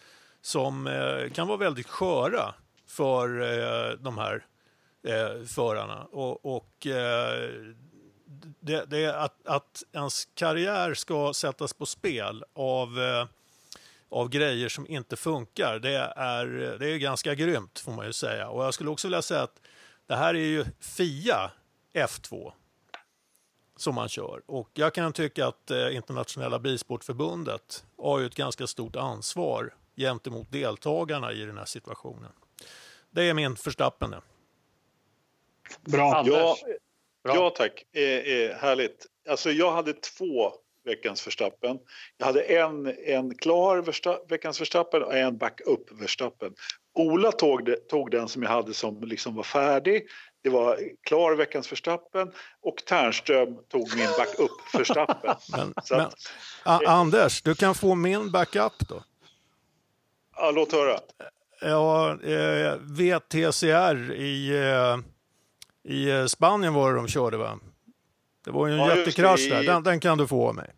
som eh, kan vara väldigt sköra för eh, de här eh, förarna. Och, och eh, det, det, är att, att ens karriär ska sättas på spel av, eh, av grejer som inte funkar, det är, det är ganska grymt får man ju säga. Och jag skulle också vilja säga att det här är ju FIA F2. som man kör. Och jag kan tycka att eh, Internationella Bilsportförbundet har ju ett ganska stort ansvar gentemot deltagarna i den här situationen. Det är min förstappen. Bra. Anders? Ja, Bra. ja tack. Eh, eh, härligt. Alltså, jag hade två veckans Verstappen. Jag hade en, en klar Versta, veckans Verstappen och en backup Verstappen. Ola tog, det, tog den som jag hade som liksom var färdig. Det var klar veckans Verstappen och Ternström tog min backup Verstappen. Men, men, att, A- Anders, du kan få min backup då. ja, låt höra. Ja, eh, VTCR i, eh, i eh, Spanien var det de körde va? Det var ju en Ja, jättekrasch där, den, den kan du få av mig.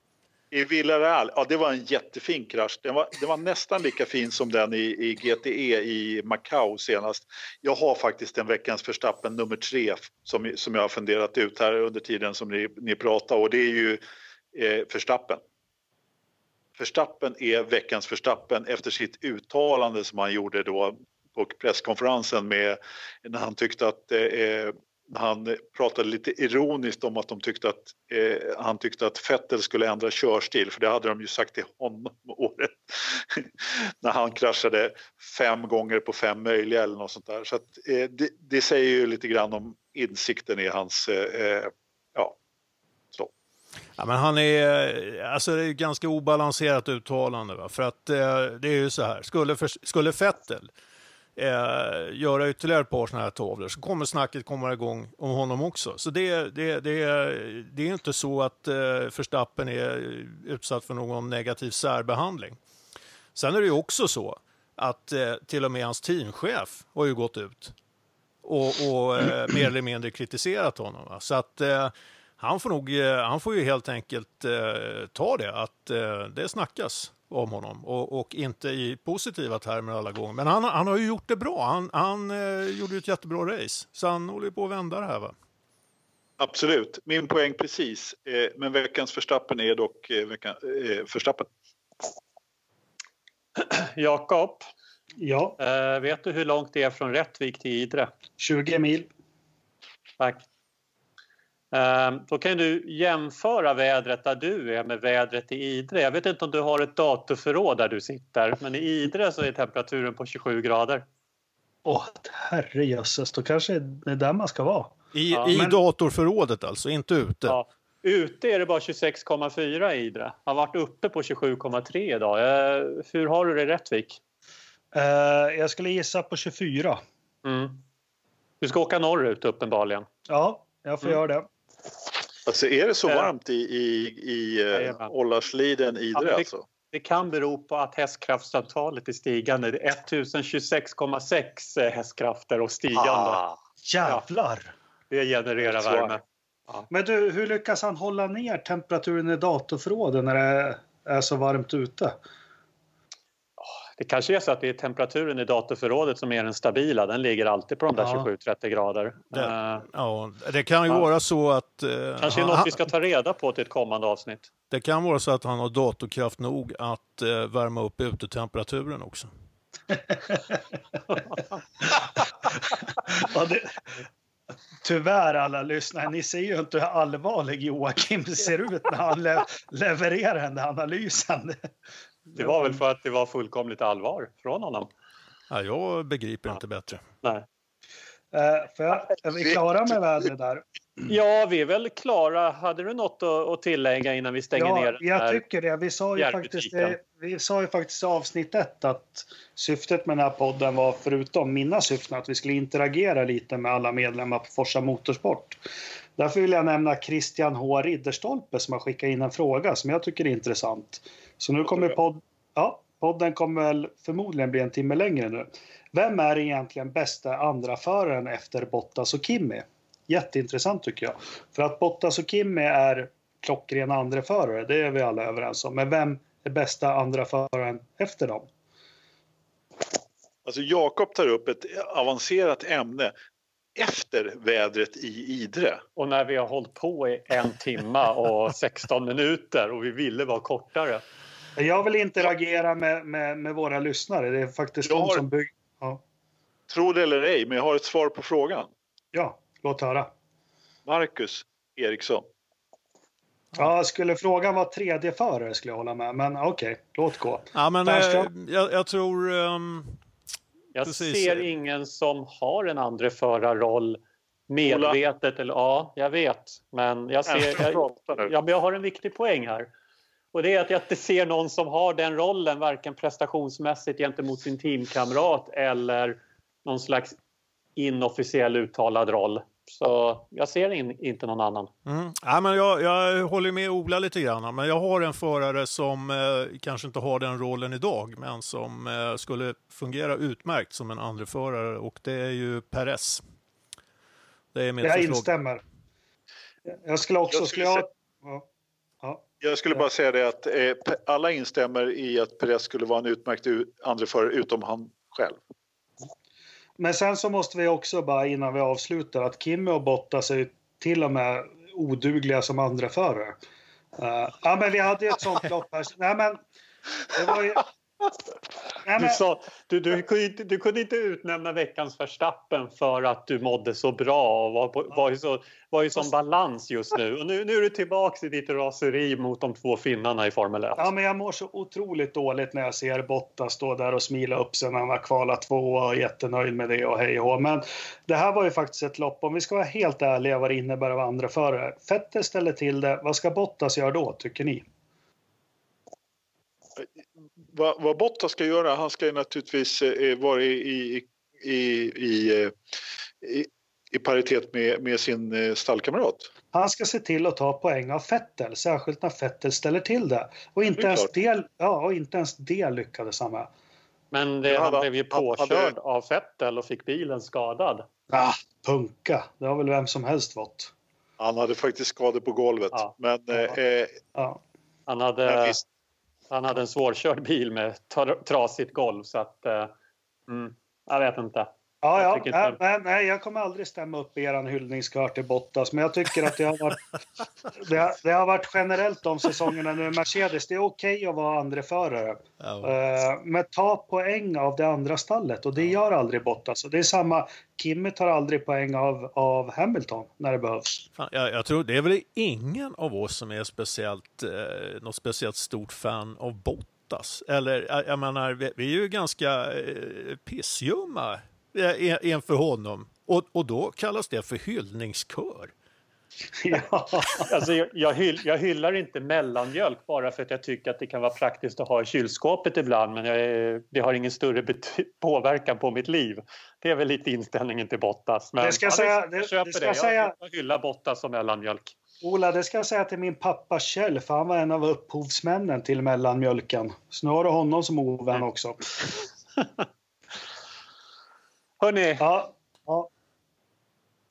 I Villarreal, ja det var en jättefin krasch. Den var, den var nästan lika fin som den i, i GTE i Macau senast. Jag har faktiskt en veckans Verstappen nummer tre som, som jag har funderat ut här under tiden som ni, ni pratar och det är ju eh, Verstappen. Verstappen är veckans Verstappen efter sitt uttalande som han gjorde då på presskonferensen med när han tyckte att eh, eh, han pratade lite ironiskt om att de tyckte att eh, han tyckte att Vettel skulle ändra körstil för det hade de ju sagt till honom året när han kraschade fem gånger på fem möjliga eller något sånt där. Så att, eh, det, det säger ju lite grann om insikten i hans eh, eh ja, men han är, eh, alltså det är ett ganska obalanserat uttalande. Va? För att eh, det är ju så här, skulle, för, skulle Vettel eh, göra ytterligare ett par sådana här tavlor så kommer snacket komma igång om honom också. Så det, det, det, det är inte så att eh, Verstappen är utsatt för någon negativ särbehandling. Sen är det ju också så att eh, till och med hans teamchef har ju gått ut och, och eh, mer eller mindre kritiserat honom. Va? Så att eh, han får, nog, eh, han får ju helt enkelt eh, ta det, att eh, det snackas om honom och, och inte i positiva termer alla gånger. Men han, han har ju gjort det bra. Han, han eh, gjorde ju ett jättebra race, så han håller ju på att vända det här. Va? Absolut, min poäng precis. Eh, men veckans Verstappen är dock eh, veckan, eh, Verstappen. Jakob, Ja, eh, vet du hur långt det är från Rättvik till Idre? 20 mil. Tack. Eh, Då kan du jämföra vädret där du är med vädret i Idre. Jag vet inte om du har ett datorförråd där du sitter, men i Idre så är temperaturen på 27 grader. Åh, herrejösses, då kanske det är där man ska vara. I, Ja, i men- datorförrådet alltså, inte ute. Ja. Ute är det bara 26,4 i Idre. Har varit uppe på 27,3 idag. Eh, Hur har du det i Rättvik? Eh, jag skulle gissa på 24. Mm. Du ska åka norrut uppenbarligen. Ja, jag får Mm. göra det. Alltså är det så Eh, varmt i, i, i eh, Ja, Idre det- alltså? Det kan bero på att hästkraftsantalet är stigande. Det är 1026,6 hästkrafter och stigande. Ah, Jävlar! Det genererar Så. värme. Men du, hur lyckas han hålla ner temperaturen i datorförrådet när det är så varmt ute? Det kanske är så att det är temperaturen i datorförrådet som är den stabila. Den ligger alltid på de där Ja. 27-30 grader. Det- Eh, Ja, det kan ju Ja. vara så att... eh, kanske är han- något vi ska ta reda på till ett kommande avsnitt. Det kan vara så att han har datorkraft nog att eh, värma upp utetemperaturen också. Ja, det... Tyvärr alla lyssnare, ni ser ju inte hur allvarlig Joakim ser ut när han le levererar den där analysen. Det var väl för att det var fullkomligt allvar från honom. Ja, jag begriper inte bättre. Nej. Eh, för jag, är vi klara med vädret där? Ja, vi är väl klara. Hade du något att, att tillägga innan vi stänger Ja, ner den jag tycker det. Vi sa, ju faktiskt, vi sa ju faktiskt i avsnitt ett att syftet med den här podden var, förutom mina syften, att vi skulle interagera lite med alla medlemmar på Forsa Motorsport. Därför vill jag nämna Christian H. Ridderstolpe som har skickat in en fråga som jag tycker är intressant. Så nu kommer podd, ja, podden kommer väl förmodligen bli en timme längre nu. Vem är egentligen bästa andra föraren efter Bottas och Kimi? Jätteintressant tycker jag. För att Bottas och Kimi är klockrena andra förare, det är vi alla överens om. Men vem är bästa andra föraren efter dem? Alltså Jakob tar upp ett avancerat ämne efter vädret i Idre. Och när vi har hållit på i en timma och 16 minuter och vi ville vara kortare. Jag vill interagera med, med, med våra lyssnare. Det är faktiskt Jag de har- som bygger... Ja. Tro det eller ej, men jag har ett svar på frågan. ja, låt höra. Marcus Eriksson. Ja, skulle frågan vara tredje förare skulle jag hålla med, men okej, okay, låt gå. Ja, men eh, jag, jag, tror... Um, jag precis. ser ingen som har en andra förarroll medvetet. Eller, ja, jag vet. Men jag, ser, jag, ja, men jag har en viktig poäng här. Och det är att jag inte ser någon som har den rollen, varken prestationsmässigt gentemot sin teamkamrat eller någon slags inofficiell uttalad roll. Så jag ser in, inte någon annan. Mm. Ja, men jag, jag håller med Ola lite grann, men jag har en förare som eh, kanske inte har den rollen idag, men som eh, skulle fungera utmärkt som en andra förare och det är ju Perez. Det är mitt jag förslag. instämmer. Jag skulle också... Jag skulle, skulle jag... Ja. Ja. jag skulle bara säga det att eh, alla instämmer i att Perez skulle vara en utmärkt andra förare utom han själv. Men sen så måste vi också bara innan vi avslutar att Kimmy och Bottas är till och med odugliga som andra förare. Uh, ja, men vi hade ett sånt lopp här. Nej, men det var ju, du, sa, du, du, kunde inte, du kunde inte utnämna veckans förstappen för att du mådde så bra och var, var, ju, så, var ju som balans just nu. Och nu, nu är du tillbaka i ditt raseri mot de två finnarna i Formel 1. Ja, men jag mår så otroligt dåligt när jag ser Botta stå där och smila upp sig när han har kvalat två och är jättenöjd med det och hej och Men det här var ju faktiskt ett lopp, om vi ska vara helt ärliga vad det innebär av andra förare. Fettel ställer till det, vad ska Bottas göra då, tycker ni? Vad, vad Bottas ska göra, han ska ju naturligtvis eh, vara i, i, i, i, eh, i, i paritet med, med sin eh, stallkamrat. Han ska se till att ta poäng av Fettel, särskilt när Fettel ställer till det. Och inte, det ens, det, ja, och inte ens det lyckades han med. Men det, han blev ju påkörd hade... av Fettel och fick bilen skadad. Ah, punka, det har väl vem som helst fått. Han hade faktiskt skador på golvet. Ja. Men, ja. Eh, ja. Han hade... Visst, han hade en svårkörd bil med trasigt golv så att... Eh, mm, jag vet inte. Ja, ja. Jag nej, nej, jag kommer aldrig stämma upp er hyllningskör till Bottas, men jag tycker att det har varit, det har, det har varit generellt de säsongerna nu. Mercedes, det är okej okay att vara andra förare. Ja. Uh, men ta poäng av det andra stallet och det gör aldrig Bottas. Och det är samma, Kimi tar aldrig poäng av, av Hamilton när det behövs. Fan, jag, jag, tror det är väl ingen av oss som är speciellt, eh, något speciellt stort fan av Bottas. Eller jag menar, vi, vi är ju ganska eh, pissljumma inför honom. Och, och då kallas det för hyllningskör. Ja. alltså, jag, jag, hyll, jag, hyllar inte mellanmjölk bara för att jag tycker att det kan vara praktiskt att ha i kylskåpet ibland men jag, det har ingen större påverkan på mitt liv. Det är väl lite inställningen till Bottas. Men det ska ja, säga, det, jag köper det. Ska det. Säga, jag hyllar Bottas som mellanmjölk. Ola, det ska jag säga till min pappa Kjell, för han var en av upphovsmännen till mellanmjölken. Så nu har du honom som ovän också. Hörni, ja, ja.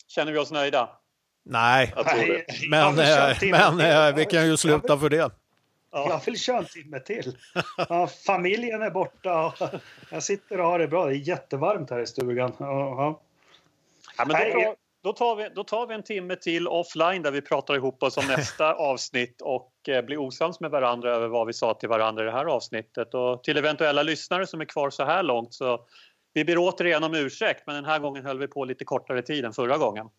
känner vi oss nöjda? Nej, men, eh, men eh, vi kan ju sluta för det. Ja. Jag vill köra en timme till. Ja, familjen är borta och jag sitter och har det bra. Det är jättevarmt här i stugan. Ja. Ja, men då, då, tar vi, då tar vi en timme till offline där vi pratar ihop oss om nästa avsnitt och eh, blir osams med varandra över vad vi sa till varandra i det här avsnittet. Och till eventuella lyssnare som är kvar så här långt så vi ber återigen om ursäkt men den här gången höll vi på lite kortare tid än förra gången.